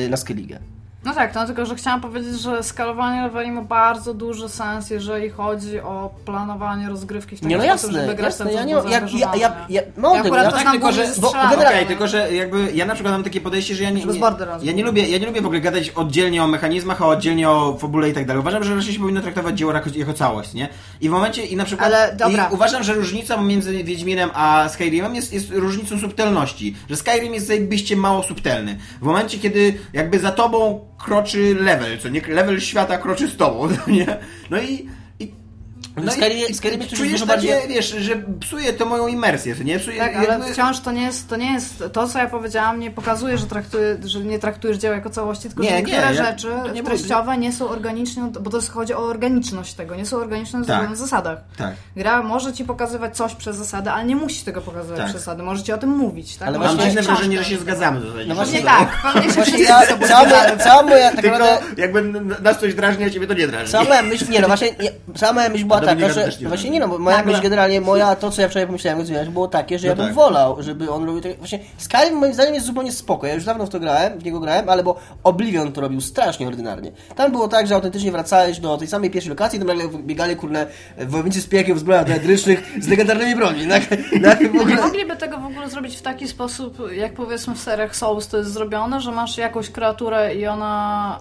e, na Skellige. No tak, no tylko, że chciałam powiedzieć, że skalowanie leveli ma bardzo duży sens, jeżeli chodzi o planowanie rozgrywki w taki Nie, no sposób, jasne, żeby grać jasne, ten ja nie, ja, ja, ja, ja, akurat ja, tak, tylko, że- ze bo strzelanki, generalnie- Okej, tylko że jakby ja na przykład mam takie podejście, że ja nie, nie, ja nie lubię, ja nie lubię w ogóle gadać oddzielnie o mechanizmach, a oddzielnie o fabule i tak dalej. Uważam, że raczej się powinno traktować dzieło jako, jako całość, nie? I w momencie, i na przykład, Ale dobra. i uważam, że różnicą między Wiedźminem a Skyrimem jest, jest różnicą subtelności, że Skyrim jest zajebiście mało subtelny. W momencie, kiedy jakby za tobą kroczy level, co nie, level świata kroczy z tobą, nie? No i, w Skyrimie to jest czujesz dużo takie, bardziej- wiesz, że psuje to moją imersję, co nie? Psuje, Tak, ale jakby- wciąż to nie jest, to nie jest, to co ja powiedziałam nie pokazuje, że, traktuje, że nie traktujesz dzieła jako całości, tylko Nie, że nie, niektóre ja- rzeczy nie treściowe nie są organiczne, bo to jest, chodzi o organiczność tego, nie są organiczne Tak. w zasadach. Tak. Gra może ci pokazywać coś przez zasady, ale nie musi tego pokazywać Tak. przez zasady, może ci o tym mówić, tak? Ale Mam dziwne wrażenie, że się zgadzamy tutaj. No Właśnie tak, pewnie się Właśnie wszyscy ja, moja, tak Tylko naprawdę, jakby nas coś drażni, a ciebie to nie drażni. moja myśl, nie no właśnie, nie, moja myśl była taka, że, nie właśnie nie no, bo moja Nagle. myśl generalnie, moja, to co ja wczoraj pomyślałem, jak zmieniać, było takie, że ja No bym tak. wolał, żeby on robił tak, właśnie Skyrim moim zdaniem jest zupełnie spoko, ja już dawno w to grałem, w niego grałem, ale bo Oblivion to robił strasznie ordynarnie. Tam było tak, że autentycznie wracałeś do tej samej pierwszej lokacji, tam nagle biegali, kurde, wojownicy z piekieł w zbrojach teatrycznych z legendarnymi broni, tak, tak, w Nie ogóle... mogliby tego w ogóle zrobić w taki sposób, jak powiedzmy w seriach Souls to jest zrobione, że masz jakąś kreaturę i ona...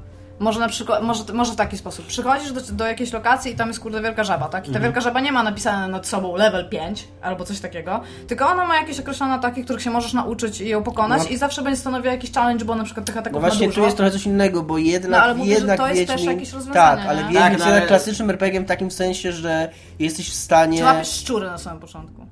e, może na przykład, może, może w taki sposób. Przychodzisz do, do jakiejś lokacji i tam jest kurde wielka żaba, tak? I ta wielka żaba nie ma napisane nad sobą level 5 albo coś takiego, tylko ona ma jakieś określone ataki, których się możesz nauczyć i ją pokonać No. i zawsze będzie stanowiła jakiś challenge, bo na przykład tych ataków No ma właśnie tu jest trochę coś innego, bo jednak, No, ale mówię, że jednak to jest Wiedźmin, też jakieś rozwiązanie, Tak, ale nie? Wiedźmin Tak, jest no, ale- klasycznym RPG w takim sensie, że jesteś w stanie... Czy łapiesz szczury na samym początku?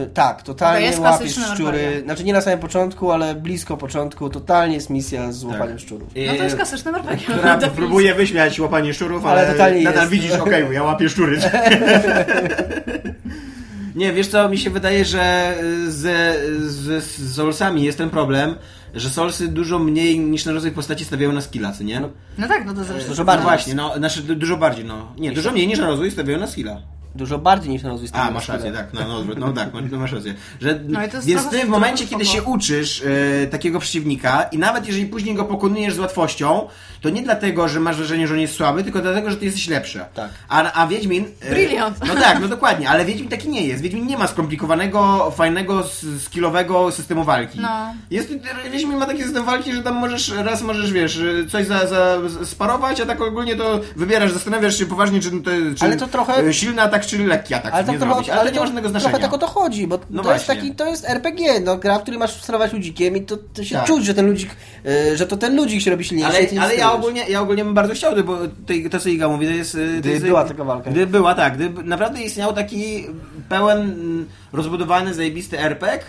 Yy, tak, totalnie To jest łapiesz szczury. RPG. Znaczy nie na samym początku, ale blisko początku. Totalnie jest misja z łapaniem szczurów. No to jest klasyczny RPG. Która próbuje wyśmiać łapanie szczurów, Ale ale, totalnie nadal jest. widzisz, okej, ja łapię szczury. Nie, wiesz co, mi się wydaje, że ze, ze, z Soulsami jest ten problem, że Soulsy dużo mniej niż na rozwój postaci stawiają na skilla, co nie? No, No tak, no to zresztą. Dużo bardziej. No właśnie, no, znaczy du- dużo bardziej, no. Nie, dużo mniej niż na rozwój stawiają na skilla. Dużo bardziej niż na rozwój A, masz rację, tak, no, no, no tak, no, masz rację. Że, No i to jest więc ty w momencie, kiedy się uczysz e, takiego przeciwnika i nawet jeżeli później go pokonujesz z łatwością, to nie dlatego, że masz wrażenie, że on jest słaby, tylko dlatego, że ty jesteś lepszy. Tak. A, a Wiedźmin... e, Brilliant. No tak, no dokładnie, ale Wiedźmin taki nie jest. Wiedźmin nie ma skomplikowanego, fajnego, skillowego systemu walki. No. Jest, Wiedźmin ma taki system walki, że tam możesz, raz możesz, wiesz, coś za, za, sparować, a tak ogólnie to wybierasz, zastanawiasz się poważnie, czy to czy Ale to trochę- silny atak, czy lekki atak Ale nie tak trochę, zrobić. Ale, to nie ma żadnego znaczenia. Trochę tak o to chodzi, bo No to jest właśnie. taki, to jest RPG, no gra, w której masz sterować ludzikiem i to, to się Tak. czuć, że ten ludzik, y, że to ten ludzik się robi silniejszy. Ale, nie ale ja ogólnie, ja ogólnie bym bardzo chciał, bo tej, to co Iga mówi, to jest... To Gdy jest była taka walka. Gdy była, tak. Gdy naprawdę istniał taki pełen, mm, rozbudowany, zajebisty RPG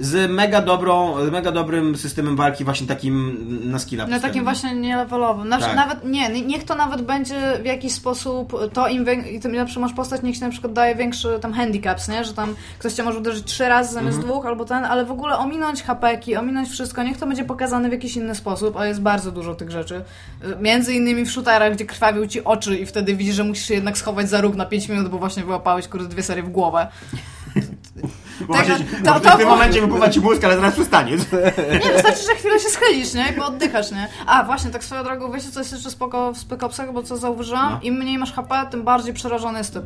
z mega dobrą, z mega dobrym systemem walki właśnie takim na skilla No takim właśnie nielevelowym. Tak. Nawet nie, nie- niech to nawet będzie w jakiś sposób, to im, tym lepszy masz postać, niech się na przykład daje większy tam handicaps, nie? Że tam ktoś cię może uderzyć trzy razy zamiast Mhm. dwóch, albo ten, ale w ogóle ominąć hapeki, ominąć wszystko, niech to będzie pokazane w jakiś inny sposób, a jest bardzo dużo tych rzeczy. Y, Między innymi w shooterach, gdzie krwawią ci oczy i wtedy widzisz, że musisz się jednak schować za róg na 5 minut, bo właśnie wyłapałeś kurde dwie serie w głowę. Bo właśnie, to- bo w to tym momencie wypływa ci mózg, ale zaraz przestanie. Nie, wystarczy, że chwilę się schylisz, nie? Bo oddychasz, nie? A, właśnie, tak swoją drogą, wiecie, co jest jeszcze spoko w Spec Opsach, bo co zauważyłam? No. Im mniej masz HP, tym bardziej przerażony jest typ.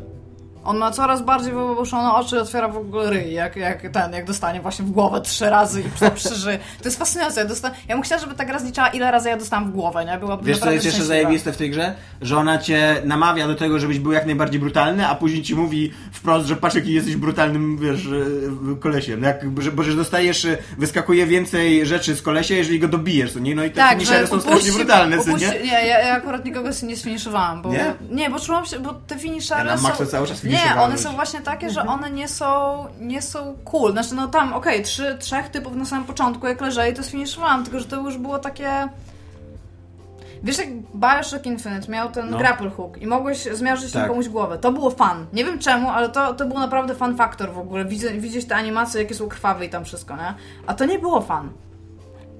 On ma coraz bardziej wybuszone oczy i otwiera w ogóle ryj, jak, jak ten, jak dostanie właśnie w głowę trzy razy i przyży. To jest fascynujące. Ja, dosta... ja bym chciała, żeby ta gra zliczała, ile razy ja dostałam w głowę, nie? Byłaby Wiesz co jest jeszcze zajebiste w tej grze? Że ona cię namawia do tego, żebyś był jak najbardziej brutalny, a później ci mówi wprost, że patrz jaki jesteś brutalnym, wiesz, e, kolesiem. Jak, że, bo że dostajesz, e, wyskakuje więcej rzeczy z kolesia, jeżeli go dobijesz, to nie? No i te Tak, finishery że są strasznie brutalne, upuści- nie? Nie, ja, ja akurat nikogo nie sfiniszowałam, bo... Nie? Nie, bo czułam się, bo te finishery Ja są... cały czas Nie, one są właśnie takie, że one nie są, nie są cool. Znaczy, no tam, okej, trzy, trzech typów na samym początku, jak leżeli, to sfiniszowałam, tylko że to już było takie... Wiesz, jak Bioshock Infinite miał ten No. grapple hook i mogłeś zmierzyć Tak. komuś głowę. To było fan. Nie wiem czemu, ale to, to był naprawdę fan faktor w ogóle. Widzieć, widzieć te animacje, jakie są krwawe i tam wszystko, nie? A to nie było fan.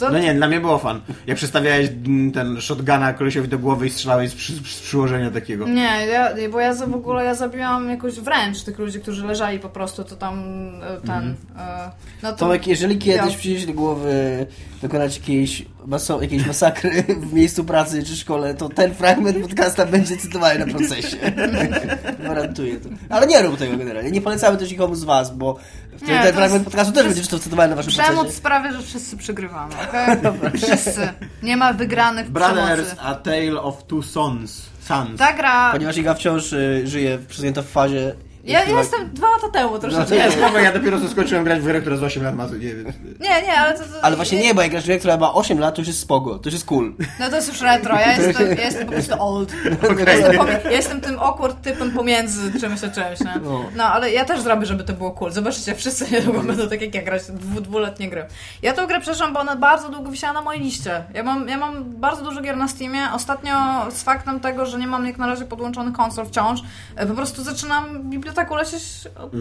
To, No nie, dla mnie było fan. Jak przestawiałeś ten shotguna kolesiowi do głowy i strzelałeś z, przy, z przyłożenia takiego. Nie, ja, bo ja za, w ogóle ja zabiłam jakoś wręcz tych ludzi, którzy leżali po prostu, to tam e, ten... E, no to, Tomek, jeżeli kiedyś Ja- przyjdzie do głowy dokonać jakiejś, maso, jakiejś masakry w miejscu pracy czy szkole, to ten fragment podcasta będzie cytowany na procesie. Gwarantuję to. Ale nie rób tego generalnie. Nie polecamy też nikomu z was, bo ten, Nie, to ten fragment podcastu też będzie cytowany na waszym Przemoc procesie. sprawia, że wszyscy przegrywamy, okej? Wszyscy. Nie ma wygranych w Brothers, przemocy. A Tale of Two Sons. Sons. Ta gra... Ponieważ Iga wciąż y, żyje, przesunięta w fazie... Ja, ja jestem dwa lata temu troszeczkę. Nie, spoko, ja dopiero co skończyłem grać w grę, która z 8 lat ma, to nie wiem. Nie, nie, ale to... to Ale właśnie nie, bo jak grasz w grę, która ma 8 lat, to już jest spogo, to już jest cool. No to jest już retro, ja jestem, ja jestem po prostu old. Ja, jestem ja jestem tym awkward typem pomiędzy czymś a czymś, nie? No. No, ale ja też zrobię, żeby to było cool. Zobaczycie, wszyscy niedługo będą tak jak ja grać dwu, dwuletnie gry. Ja tę grę przeszłam, bo ona bardzo długo wisiała na mojej liście. Ja mam, ja mam bardzo dużo gier na Steamie. Ostatnio z faktem tego, że nie mam jak na razie podłączony konsol wciąż, e, po prostu zaczynam bibliotekę lecieć od,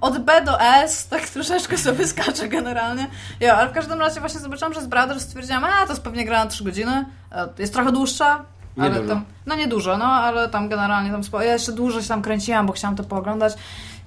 od B do S, tak troszeczkę sobie skaczę generalnie. Ja, ale w każdym razie właśnie zobaczyłam, że z Brothers stwierdziłam, a to jest pewnie gra na 3 godziny. E, Jest trochę dłuższa, ale Niedużo. tam, no niedużo, no ale tam generalnie tam spo... ja jeszcze dłużej się tam kręciłam, bo chciałam to pooglądać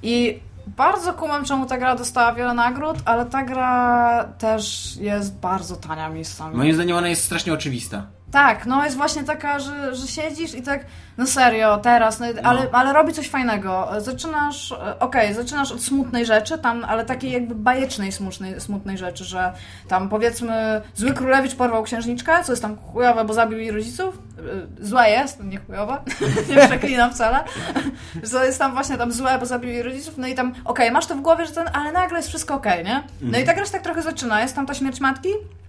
i bardzo kumam, czemu ta gra dostała wiele nagród, ale ta gra też jest bardzo tania miejscami. Moim zdaniem ona jest strasznie oczywista. Tak, no jest właśnie taka, że, że siedzisz i tak, no serio, teraz, no, ale, ale robi coś fajnego. Zaczynasz, e, okej, zaczynasz od smutnej rzeczy, tam, ale takiej jakby bajecznej smutnej, smutnej rzeczy, że tam powiedzmy zły królewicz porwał księżniczkę, co jest tam chujowe, bo zabił jej rodziców. E, Złe jest, nie chujowe, nie przeklinam wcale. Że jest tam właśnie tam złe, bo zabił jej rodziców, no i tam, okej, masz to w głowie, że ten, ale nagle jest wszystko okej, nie? No i ta gra się tak trochę zaczyna, jest tam ta śmierć matki, no,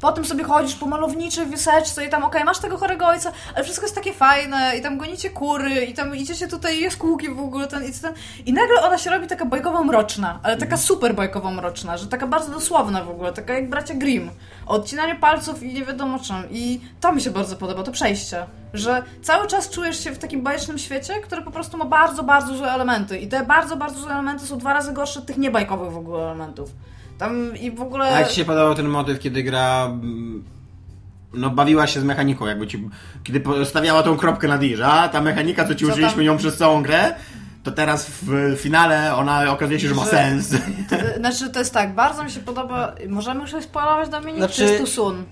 Potem sobie chodzisz po malowniczej wyseczce i tam, okej, masz tego chorego ojca, ale wszystko jest takie fajne i tam gonicie kury i tam idziecie tutaj, jest kółki w ogóle, ten i ten. I nagle ona się robi taka bajkowo mroczna, ale taka super bajkowo mroczna, że taka bardzo dosłowna w ogóle, taka jak bracia Grimm. Odcinanie palców i nie wiadomo czym. I to mi się bardzo podoba, to przejście. Że cały czas czujesz się w takim bajecznym świecie, który po prostu ma bardzo, bardzo złe elementy. I te bardzo, bardzo złe elementy są dwa razy gorsze od tych niebajkowych w ogóle elementów. Tam i w ogóle... A jak ci się podobał ten motyw, kiedy gra mm, no bawiła się z mechaniką, jakby ci, kiedy postawiała tą kropkę na że a ta mechanika, co ci Co użyliśmy tam? nią przez całą grę, to teraz w finale ona okazuje się, że ma Że- sens. To- Znaczy, to jest tak, bardzo mi się podoba. Możemy już coś spoilować, Dominik? Znaczy- Czy jest tu sun?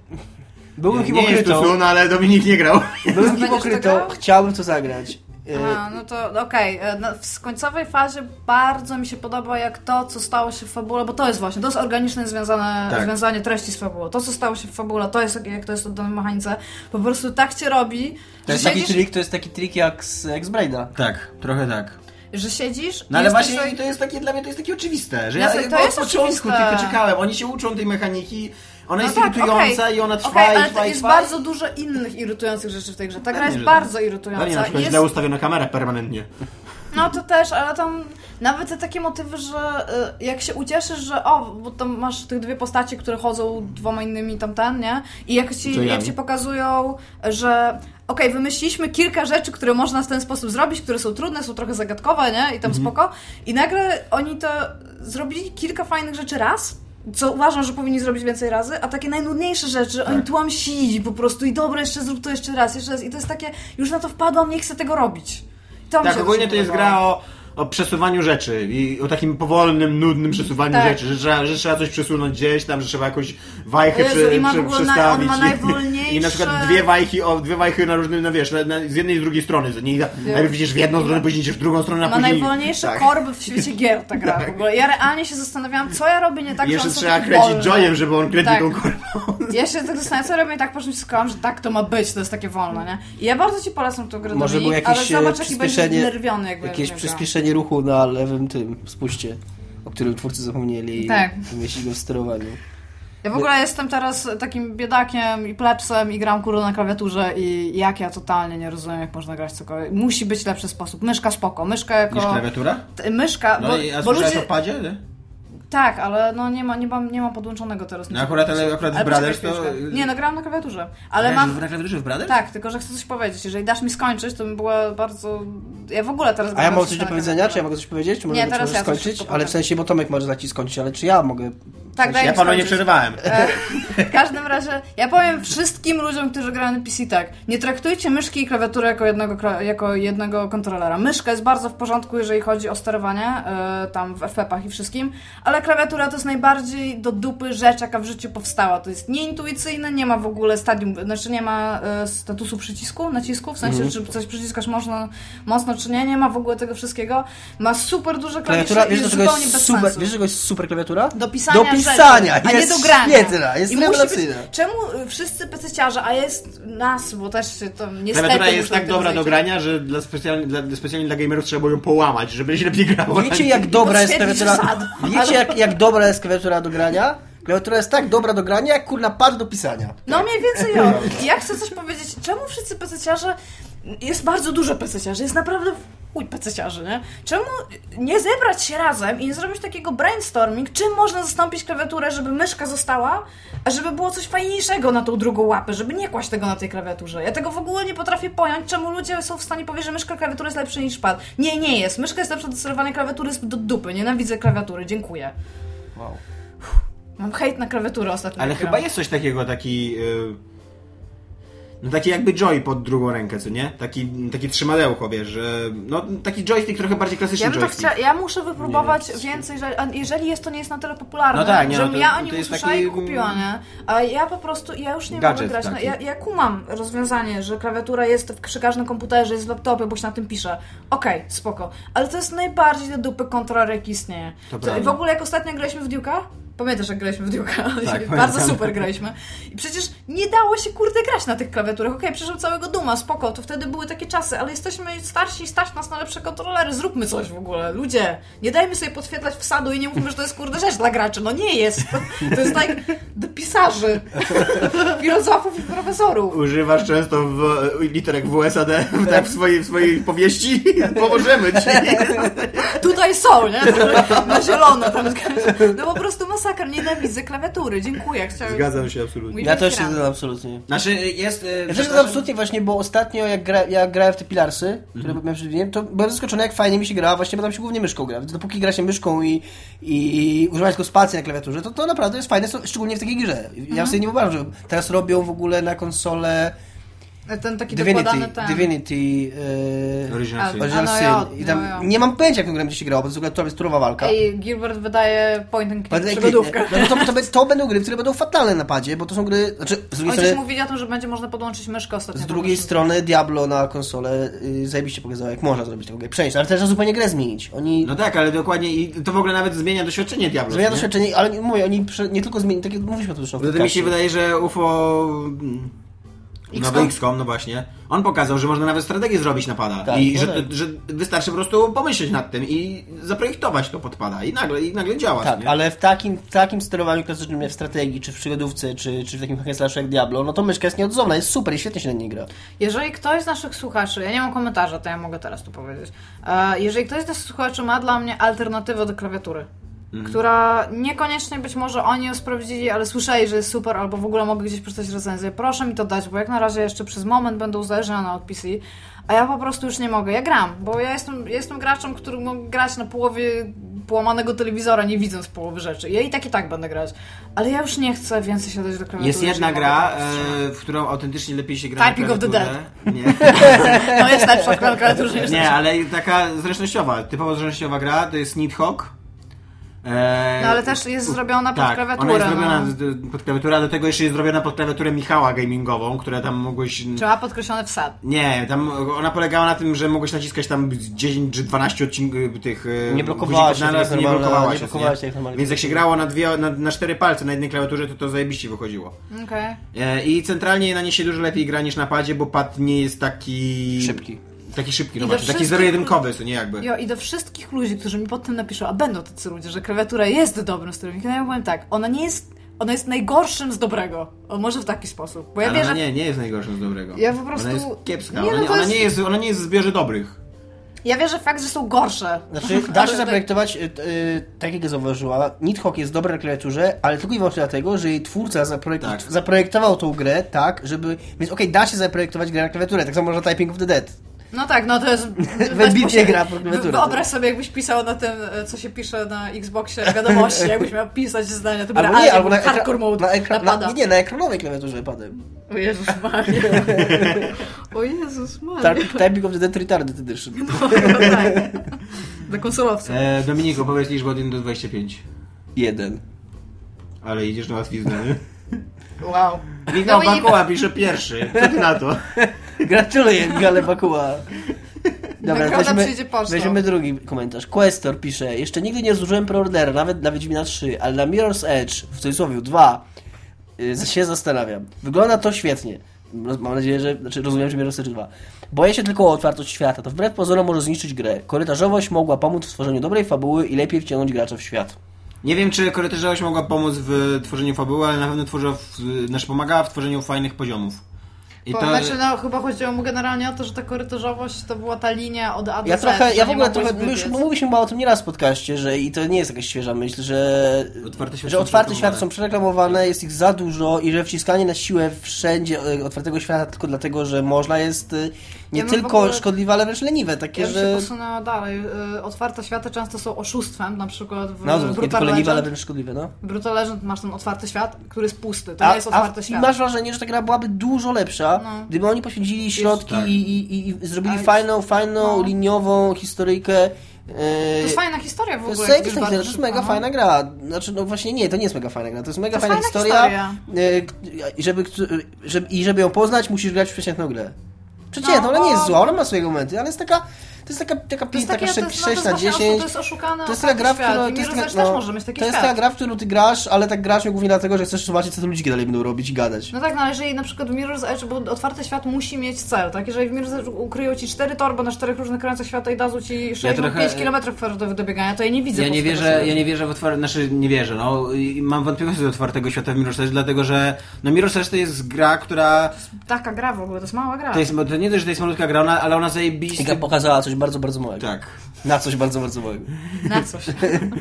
Byłem Nie jest hipokrytą. to Sun, ale Dominik nie grał. Byłem hipokrytą, chciałbym to zagrać. Aha, no to okej. e, no, W końcowej fazie bardzo mi się podoba, jak to, co stało się w fabule, bo to jest właśnie, to jest organiczne związane, Tak. związanie treści z fabułą. To, co stało się w fabule, to jest jak- to jest oddane mechanice. Po prostu tak cię robi, To jest że, taki siedzisz, trik, to jest taki trik jak z X-Braida. Tak, trochę tak. że siedzisz No i ale właśnie sobie- to jest takie, dla mnie to jest takie oczywiste, że No ja to- to od początku oczywiste. tylko czekałem. Oni się uczą tej mechaniki, ona No jest tak, irytująca okej. i ona trwa Okej, i ale trwa to i jest trwa. bardzo dużo innych irytujących rzeczy w tej grze. Ta gra Pewnie, jest bardzo tak. irytująca. Pewnie na przykład Jest- źle ustawiona kamera permanentnie. No to też, ale tam nawet te takie motywy, że y, jak się ucieszysz, że o, bo tam masz tych dwie postacie, które chodzą dwoma innymi tamten, nie? I jak ci, jak ci pokazują, że okej, wymyśliliśmy kilka rzeczy, które można w ten sposób zrobić, które są trudne, są trochę zagadkowe, nie? I tam spoko. I nagle oni to zrobili kilka fajnych rzeczy raz, co uważam, że powinni zrobić więcej razy, a takie najnudniejsze rzeczy, oni tłamsili po prostu i dobra, jeszcze zrób to jeszcze raz, jeszcze raz. I to jest takie, już na to wpadłam, nie chcę tego robić. I to Tak, się ogólnie to jest gra o, o przesuwaniu rzeczy i o takim powolnym, nudnym przesuwaniu Tak. rzeczy, że trzeba, że trzeba coś przesunąć gdzieś tam, że trzeba jakąś wajchę Jezu, przy, i ma przy, w ogóle na- przestawić. on ma I- najwolniejsze- I na przykład dwie wajchy, o, dwie wajchy na różnym, no wiesz, na, na, z jednej i z drugiej strony. Nie, najpierw idziesz w jedną stronę, później idziesz w drugą stronę, a Ma później... najwolniejsze tak. korby w świecie gier ta gra w ogóle. Ja realnie się zastanawiałam, co ja robię nie tak, I że jeszcze są trzeba kręcić joyem, żeby on kręcił Tak. tą korbą. Ja się tak zastanawiam, co robię nie tak, po czym się skłam, że tak to ma być, to jest takie wolne, nie? I ja bardzo Ci polecam tę grę, Może Dominik, było jakieś ale e, zobacz, jaki będziesz przyspieszenie, znerwiony, jak jakieś będziesz grał. przyspieszenie ruchu na lewym tym spuście, o którym twórcy zapomnieli Tak. umieścić go w sterowaniu. Ja w ogóle jestem teraz takim biedakiem i plepsem i gram kurde na klawiaturze i jak ja totalnie nie rozumiem, jak można grać cokolwiek. Musi być lepszy sposób. Myszka spoko, myszka jako... Niż klawiatura? T- Myszka, No bo, i a bo ludzie... o padzie? nie? Tak, ale no nie, ma, nie, mam, nie mam podłączonego teraz. No akurat, ale akurat w Ale Brothers poczekaj to... Nie, no grałam na klawiaturze. Ale Grałeś mam... w klawiaturze w Brothers? Tak, tylko że chcę coś powiedzieć. Jeżeli dasz mi skończyć, to bym była bardzo... Ja w ogóle teraz... A ja mam coś do na powiedzenia? Czy ja mogę coś powiedzieć? Czy Nie, teraz ja coś skończyć? Ale w sensie, bo Tomek może dać ci skończyć, ale czy ja mogę Tak, Ja panu nie przerywałem. E, W każdym razie, ja powiem wszystkim ludziom, którzy grają na PC tak, nie traktujcie myszki i klawiatury jako jednego, jako jednego kontrolera. Myszka jest bardzo w porządku, jeżeli chodzi o sterowanie, e, tam w FF-ach i wszystkim, ale klawiatura to jest najbardziej do dupy rzecz, jaka w życiu powstała. To jest nieintuicyjne, nie ma w ogóle stadium, znaczy nie ma e, statusu przycisku, nacisku, w sensie, Mhm. czy coś przyciskasz mocno, mocno, czy nie, nie ma w ogóle tego wszystkiego. Ma super duże klawisze Klawiatura, i wiesz, jest zupełnie jest bez super, sensu. wiesz, dlaczego jest super klawiatura? Do pisania, Do pisania, rzeczy, a nie jest do grania. świetna, jest I musi być, rewelacyjna. czemu y, wszyscy pececiarze, a jest nas, bo też to niestety... Klawiatura jest tak dobra do grania, że dla specjalnie dla, specjalnie dla gamerów trzeba było ją połamać, żeby się lepiej grało. Wiecie jak dobra jest klawiatura... Wiecie jak, jak dobra jest klawiatura do grania? Klawiatura jest tak dobra do grania, jak kurna pad do pisania. No mniej więcej jo. I ja chcę coś powiedzieć, czemu wszyscy pececiarze... Jest bardzo dużo pececiarzy, jest naprawdę uj, pececiarzy, nie? Czemu nie zebrać się razem i nie zrobić takiego brainstorming, czym można zastąpić klawiaturę, żeby myszka została, a żeby było coś fajniejszego na tą drugą łapę, żeby nie kłaść tego na tej klawiaturze. Ja tego w ogóle nie potrafię pojąć, czemu ludzie są w stanie powiedzieć, że myszka klawiatura jest lepsza niż pad. Nie, nie jest. Myszka jest lepsza do sterowania klawiatury do dupy. Nienawidzę klawiatury. Dziękuję. Wow. Mam hejt na klawiaturę ostatnio. Ale chyba jest coś takiego, taki... y, No taki jakby joy pod drugą rękę, co nie? Taki, taki trzymadełko, wiesz, że... No taki joystick trochę bardziej klasyczny Ja, bym tak joystick. chcia... ja muszę wypróbować Nie więcej, że... jeżeli jest, to nie jest na tyle popularne, No tak, nie, żebym no to- ja o to nim usłyszała taki- i kupiła, nie? A ja po prostu, ja już nie Gadżet mogę grać. No, ja, ja kumam rozwiązanie, że klawiatura jest w, przy każdym komputerze, jest w laptopie, bo się na tym pisze. Okej, spoko. Ale to jest najbardziej do dupy kontroler, jaki istnieje. To w prawda. ogóle jak ostatnio graliśmy w Duke'a, Pamiętasz, jak graliśmy w Duke'a? Tak, Bardzo super graliśmy. I przecież nie dało się, kurde, grać na tych klawiaturach. Okej, przeszło całego Duma, spoko, to wtedy były takie czasy, ale jesteśmy starsi i stać nas na lepsze kontrolery. Zróbmy coś w ogóle. Ludzie, nie dajmy sobie podświetlać wsadu i nie mówmy, że to jest, kurde, rzecz dla graczy. No nie jest. To jest tak do pisarzy, filozofów i profesorów. Używasz często w, literek WSAD tak, w, swojej, w swojej powieści? Pomożemy ci. Tutaj są, nie? Na zielono tam. No po prostu masakra, nienawidzę klawiatury. Dziękuję. Chciałem... Zgadzam się absolutnie. Ja też się zgadzam absolutnie. Znaczy jest... e, Ja też zgadzam absolutnie właśnie, bo ostatnio jak, gra, jak grałem w te Pilarsy, które miałem przed to byłem zaskoczony jak fajnie mi się gra, właśnie bo tam się głównie myszką gra. Dopóki gra się myszką i, i, i używać tylko spacji na klawiaturze, to to naprawdę jest fajne, szczególnie w takiej grze. Ja sobie nie wyobrażam, że teraz robią w ogóle na konsolę Ten taki Divinity, dokładany ten. Divinity yy, Original Sin. Original no Sin. ja, I tam no nie mam pojęcia, jak tą grę będzie się grało, bo to jest w ogóle to jest turowa walka. Ej, Gilbert wydaje point and click przygodówkę. No to, to, to, to będą gry, które będą fatalne na padzie, bo to są gry, znaczy z drugiej strony, mówi o tym, że będzie można podłączyć myszkę ostatnio. z drugiej strony Diablo na konsolę y, zajebiście pokazało, jak można zrobić taką grę, przejść, ale też trzeba zupełnie grę zmienić. Oni No tak, ale dokładnie i to w ogóle nawet zmienia doświadczenie Diablo. zmienia nie? doświadczenie, ale mówię, oni prze, nie tylko zmienili, tak jak mówiliśmy o tym zresztą w Wtedy mi się wydaje, że UFO... Nowy XCOM? No właśnie. On pokazał, że można nawet strategię zrobić na pada. Tak, I no że, tak. że wystarczy po prostu pomyśleć nad tym i zaprojektować to pod pada. I nagle, i nagle działa. Tak, nie? ale w takim, w takim sterowaniu klasycznym, jak w strategii, czy w przygodówce, czy, czy w takim hack jak Diablo, no to myszka jest nieodzowna, jest super i świetnie się na niej gra. Jeżeli ktoś z naszych słuchaczy, ja nie mam komentarza, to ja mogę teraz tu powiedzieć. E, jeżeli ktoś z naszych słuchaczy ma dla mnie alternatywę do klawiatury, Mhm. która niekoniecznie być może oni ją sprawdzili, ale słyszeli, że jest super, albo w ogóle mogę gdzieś przeczytać recenzję, proszę mi to dać, bo jak na razie jeszcze przez moment będę uzależniona od PC, a ja po prostu już nie mogę. Ja gram, bo ja jestem, jestem graczem, który mógł grać na połowie połamanego telewizora, nie widząc połowy rzeczy. Ja i tak i tak będę grać, ale ja już nie chcę więcej siadać do klawiatury. Jest jedna mogę gra, e, w którą autentycznie lepiej się gra Typing of the klawiaturę. Nie. No jest lepsza w klawiaturze Nie, ale taka zręcznościowa, typowo zręcznościowa gra to jest Nidhogg. E, No ale też jest zrobiona pod tak, klawiaturę. Ona jest zrobiona no. pod klawiaturę, a do tego jeszcze jest zrobiona pod klawiaturę Michała gamingową, która tam mogłeś... Trzeba podkreślony wsad. Nie, tam ona polegała na tym, że mogłeś naciskać tam 10 czy 12 odcinków tych e, Nie blokowała się naraz nie blokowała nie się. blokowała nie? się Więc jak się grało na, dwie, na, na cztery palce na jednej klawiaturze, to to zajebiście wychodziło. Okej. E, I centralnie na nie się dużo lepiej gra niż na padzie, bo pad nie jest taki... Szybki. Taki szybki, no właśnie, taki zero-jedynkowy, co nie jakby. Jo, i do wszystkich ludzi, którzy mi pod tym napiszą, a będą tacy ludzie, że klawiatura jest dobrym sterownikiem, ja powiem tak, ona nie jest, ona jest najgorszym z dobrego. O, może w taki sposób. Bo ja Ale wierzę, ona nie, nie jest najgorszym z dobrego. Ja po prostu- Ona jest kiepska. Nie, ona, no nie, to ona, jest- nie jest, ona nie jest w zbiorze dobrych. ja wierzę w fakt, że są gorsze. Znaczy, da się zaprojektować, y, y, tak jak zauważyła, Nidhogg jest dobry na klawiaturze, ale tylko i wyłącznie dlatego, że jej twórca zaprojekt... Tak. zaprojektował tą grę tak, żeby... Więc okej, da się zaprojektować grę na klawiaturę, tak samo można Typing of the Dead. No tak, no to jest... Wybitnie gra klawiaturze. Wyobraź sobie, jakbyś pisał na tym, co się pisze na Xboxie wiadomości, jakbyś miał pisać zdania, to by Albo nie, albo na, hardcore mode na, ekra- napada. na, nie, na ekranowej klawiaturze padem. O Jezus Maria. o Jezus Maria. Typing typing of the Dead Retarded Edition. No, tak. Dla konsolowców. E, Dominik, opowiedz liczbę od 1 do 25. Jeden. Ale idziesz na łatwiznę, nie? Wow. Michał Dominik- Bakoła pisze pierwszy. Co ty na to? Gratuluję, Gale Bakuła. Dobra, Nagroda weźmy, weźmiemy drugi komentarz. Questor pisze, jeszcze nigdy nie zużyłem preordera, nawet na Wiedźmina 3, ale na Mirror's Edge, w cudzysłowie 2, y, się zastanawiam. Wygląda to świetnie. Mam nadzieję, że, znaczy rozumiem, że Mirror's Edge 2. Boję się tylko o otwartość świata. To wbrew pozorom może zniszczyć grę. Korytarzowość mogła pomóc w tworzeniu dobrej fabuły i lepiej wciągnąć gracza w świat. Nie wiem, czy korytarzowość mogła pomóc w tworzeniu fabuły, ale na pewno tworzyła w, znaczy pomagała w tworzeniu fajnych poziomów. I Bo, Znaczy, no, chyba chodziło mu generalnie o to, że ta korytarzowość to była ta linia od A do Ja Z, trochę, ja w ogóle trochę, my już mówiliśmy chyba o tym nieraz w podcaście, że i to nie jest jakaś świeża myśl, że Otwarte światy że są otwarte przereklamowane. światy są przereklamowane, jest ich za dużo i że wciskanie na siłę wszędzie e, otwartego świata tylko dlatego, że można jest e, nie Ja tylko ogóle- szkodliwe, ale wręcz leniwe, takie, Ja bym się że posunęła dalej. Y, Otwarte światy często są oszustwem, na przykład w no, to nie Brutal tylko leniwe, ale wręcz szkodliwe, no. W Brutal Legend masz ten otwarty świat, który jest pusty. To A, nie jest a otwarty świat. masz wrażenie, że ta gra byłaby dużo lepsza, No. gdyby oni poświęcili środki tak. i, i, i zrobili Ale- fajną, fajną, no. liniową historyjkę. To jest fajna historia w To ogóle. jest, jak historia, to jest mega no. fajna gra. Znaczy, no właśnie nie, to nie jest mega fajna gra, to jest mega To fajna, fajna historia. historia. e, żeby, żeby, I żeby ją poznać, musisz grać w przeciętną grę. Przeciętną, No, ona nie jest bo- zła, ona ma swoje momenty, ale jest taka, to jest taka, taka, To jest taka takie, to 6, jest, no, to jest na właśnie 10. oszu- To jest oszukane To jest taka gra, w którą... To jest, taka, no, też może mieć taki to jest taka gra, w którą ty grasz, ale tak grasz głównie dlatego, że chcesz zobaczyć, co te ludziki dalej będą robić i gadać. No tak, no ale jeżeli na przykład w Mirror's Edge, bo otwarty świat musi mieć cel, tak? Jeżeli w Mirror's Edge ukryją ci cztery torby na czterech różnych krańcach świata i dadzą ci 65 trochę- km kwadratowych do biegania, to ja nie widzę Ja nie wierzę, sobie. ja nie wierzę w otwarte, znaczy nie wierzę, no i mam wątpliwości do otwartego świata w Mirror's Edge, dlatego że no Mirror's Edge to jest gra, która Taka gra w ogóle, to jest mała gra. to jest, to nie to, że to jest malutka gra, ona, ale ona zajebiście... Iga pokazała coś bardzo, bardzo małego. Tak. Na coś bardzo, bardzo małego. Na coś.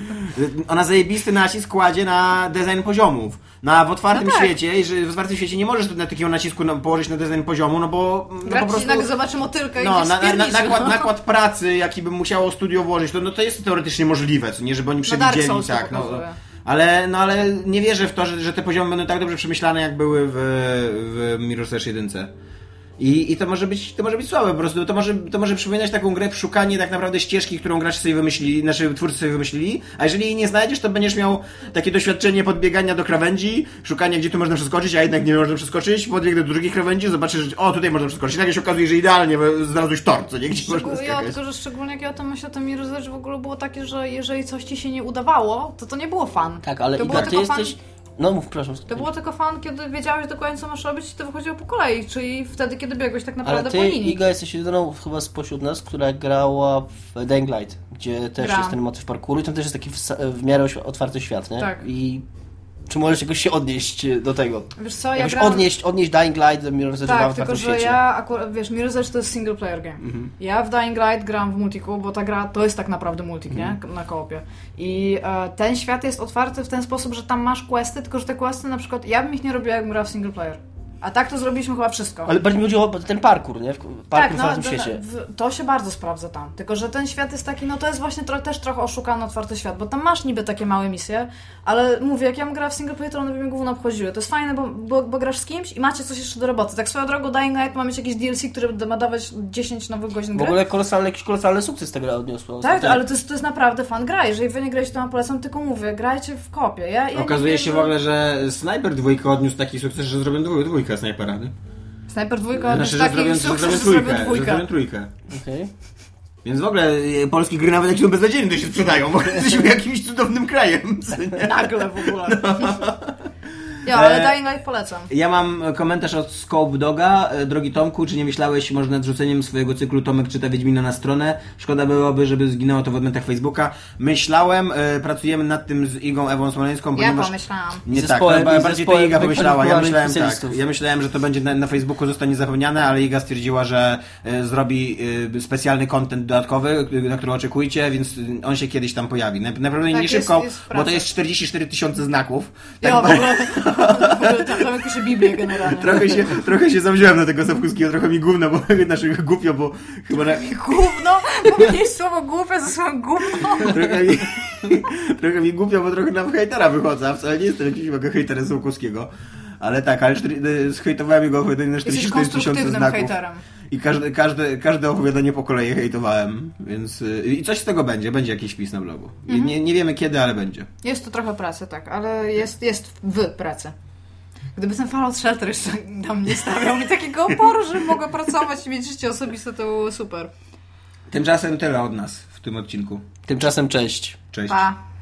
Ona zajebisty nacisk kładzie na design poziomów. Na w otwartym No tak. świecie, i że w otwartym świecie nie możesz na takiego nacisku na, położyć na design poziomu, no bo, no Gra po prostu... nagle zobaczy motylkę i No, cię na, na, na, nakład, no. nakład pracy, jaki by musiało studio włożyć, to, no to jest teoretycznie możliwe, co nie, żeby oni No Dark przewidzieli, to tak, no, ale, no ale nie wierzę w to, że, że te poziomy będą tak dobrze przemyślane, jak były w, w Mirror's Edge 1. I, I to może być to może być słabe po prostu. To może, to może przypominać taką grę w szukanie tak naprawdę ścieżki, którą gracz sobie wymyślili, nasi twórcy sobie wymyślili, a jeżeli jej nie znajdziesz, to będziesz miał takie doświadczenie podbiegania do krawędzi, szukania gdzie tu można przeskoczyć, a jednak nie można przeskoczyć, podbieg do drugiej krawędzi, zobaczysz, że o tutaj można przeskoczyć. I nagle się okazuje, że idealnie znalazłeś tor, co nie? Gdzie można Szczegół- ja, skakać. tylko, że szczególnie jak ja o tym myślę, to Mirror's Edge w ogóle było takie, że jeżeli coś ci się nie udawało, to to nie było fan. Tak, ale to Iga, było ty jesteś... fan... No mów, proszę. To było tylko fan, kiedy wiedziałeś dokładnie, co masz robić i to wychodziło po kolei, czyli wtedy, kiedy biegłeś tak Ale naprawdę ty, po linii. Iga, jesteś jedyną chyba spośród nas, która grała w Dying Light, gdzie też Grałam. jest ten motyw parkouru i tam też jest taki w, w miarę otwarty świat, nie? Tak. I czy możesz jakoś się odnieść do tego? Wiesz co, ja Jakoś grałam... odnieść, odnieść Dying Light do Mirror's Edge Tak, tylko że ja akurat, wiesz, Mirror's Edge to jest single player game. Mhm. Ja w Dying Light gram w multiku, bo ta gra to jest tak naprawdę multik, nie? Mhm. Na koopie. I e, ten świat jest otwarty w ten sposób, że tam masz questy, tylko że te questy na przykład, ja bym ich nie robiła, jakbym grała w single player. A tak to zrobiliśmy chyba wszystko. Ale bardziej mi chodzi o ten parkour, nie? W- Parkour tak, w no, otwartym to, świecie. w, to się bardzo sprawdza tam. Tylko, że ten świat jest taki, no to jest właśnie tro, też trochę oszukany otwarty świat, bo tam masz niby takie małe misje, ale mówię, jak ja bym grała w single player, to one by mnie głównie obchodziły. To jest fajne, bo, bo, bo grasz z kimś i macie coś jeszcze do roboty. Tak swoją drogą Dying Light ma mieć jakieś DLC, które ma dawać 10 nowych godzin W gry. ogóle kolosalny, jakiś kolosalny sukces ta gra odniosła. Tak, ale to jest, to jest naprawdę fan gra. Jeżeli wy nie graliście, to wam polecam, tylko mówię, grajcie w kopie. Ja, ja Okazuje się w wierzę- ogóle, że Sniper dwójka odniósł taki sukces, że zrobią dwój, dwójkę snajpera, nie? Sniper dwójka Znaczy, jest że taki sukces, że zrobią trójkę, że dwójkę. zrobią trójkę. Okej. Więc w ogóle e, polskie gry nawet jak są beznadziejne, to się sprzedają, bo jesteśmy jakimś cudownym krajem. Nagle w ogóle. Ja, ale E, Dying Light polecam. Ja mam komentarz od Scope Doga. E, Drogi Tomku, czy nie myślałeś może nad rzuceniem swojego cyklu Tomek czyta Wiedźmina na stronę? Szkoda byłoby, żeby zginęło to w odmętach Facebooka. Myślałem, e, pracujemy nad tym z Igą Ewą Smoleńską, Ja ponieważ... pomyślałam. Nie tak, zespołem- no, z bardziej to Iga pomyślała. Ja myślałem tak. Ja myślałem, że to będzie na, na Facebooku zostanie zapomniane, ale Iga stwierdziła, że e, zrobi e, specjalny content dodatkowy, na który oczekujcie, więc on się kiedyś tam pojawi. Na, naprawdę Tak, nie jest- szybko, jest bo to jest 44 tysiące znaków. Ja, Tak, w tam jakieś Biblię generalnie. Trochę się, trochę się zawziąłem na tego Sapkowskiego, trochę mi gówno, bo naszych głupio, bo chyba na, Gówno, powiedziałeś słowo głupie za słowem gówno. trochę, mi, trochę mi głupio, bo trochę na hejtera wychodzę, a wcale nie jestem jakimś mega hejterem Sapkowskiego. Ale tak, ale y, zhejtowałem jego opowiadanie na Jesteś 44 tysiące znaków. hejterem. I każde, każde, każde opowiadanie po kolei hejtowałem, więc y, i coś z tego będzie, będzie jakiś wpis na blogu. Mhm. Nie, nie wiemy kiedy, ale będzie. Jest to trochę pracy, tak, ale jest, jest w pracy. Gdyby ten Fallout Shelter jeszcze nam nie stawiał mi takiego oporu, że mogę pracować i mieć życie osobiste, to było super. Tymczasem tyle od nas w tym odcinku. Tymczasem cześć. Cześć. Pa.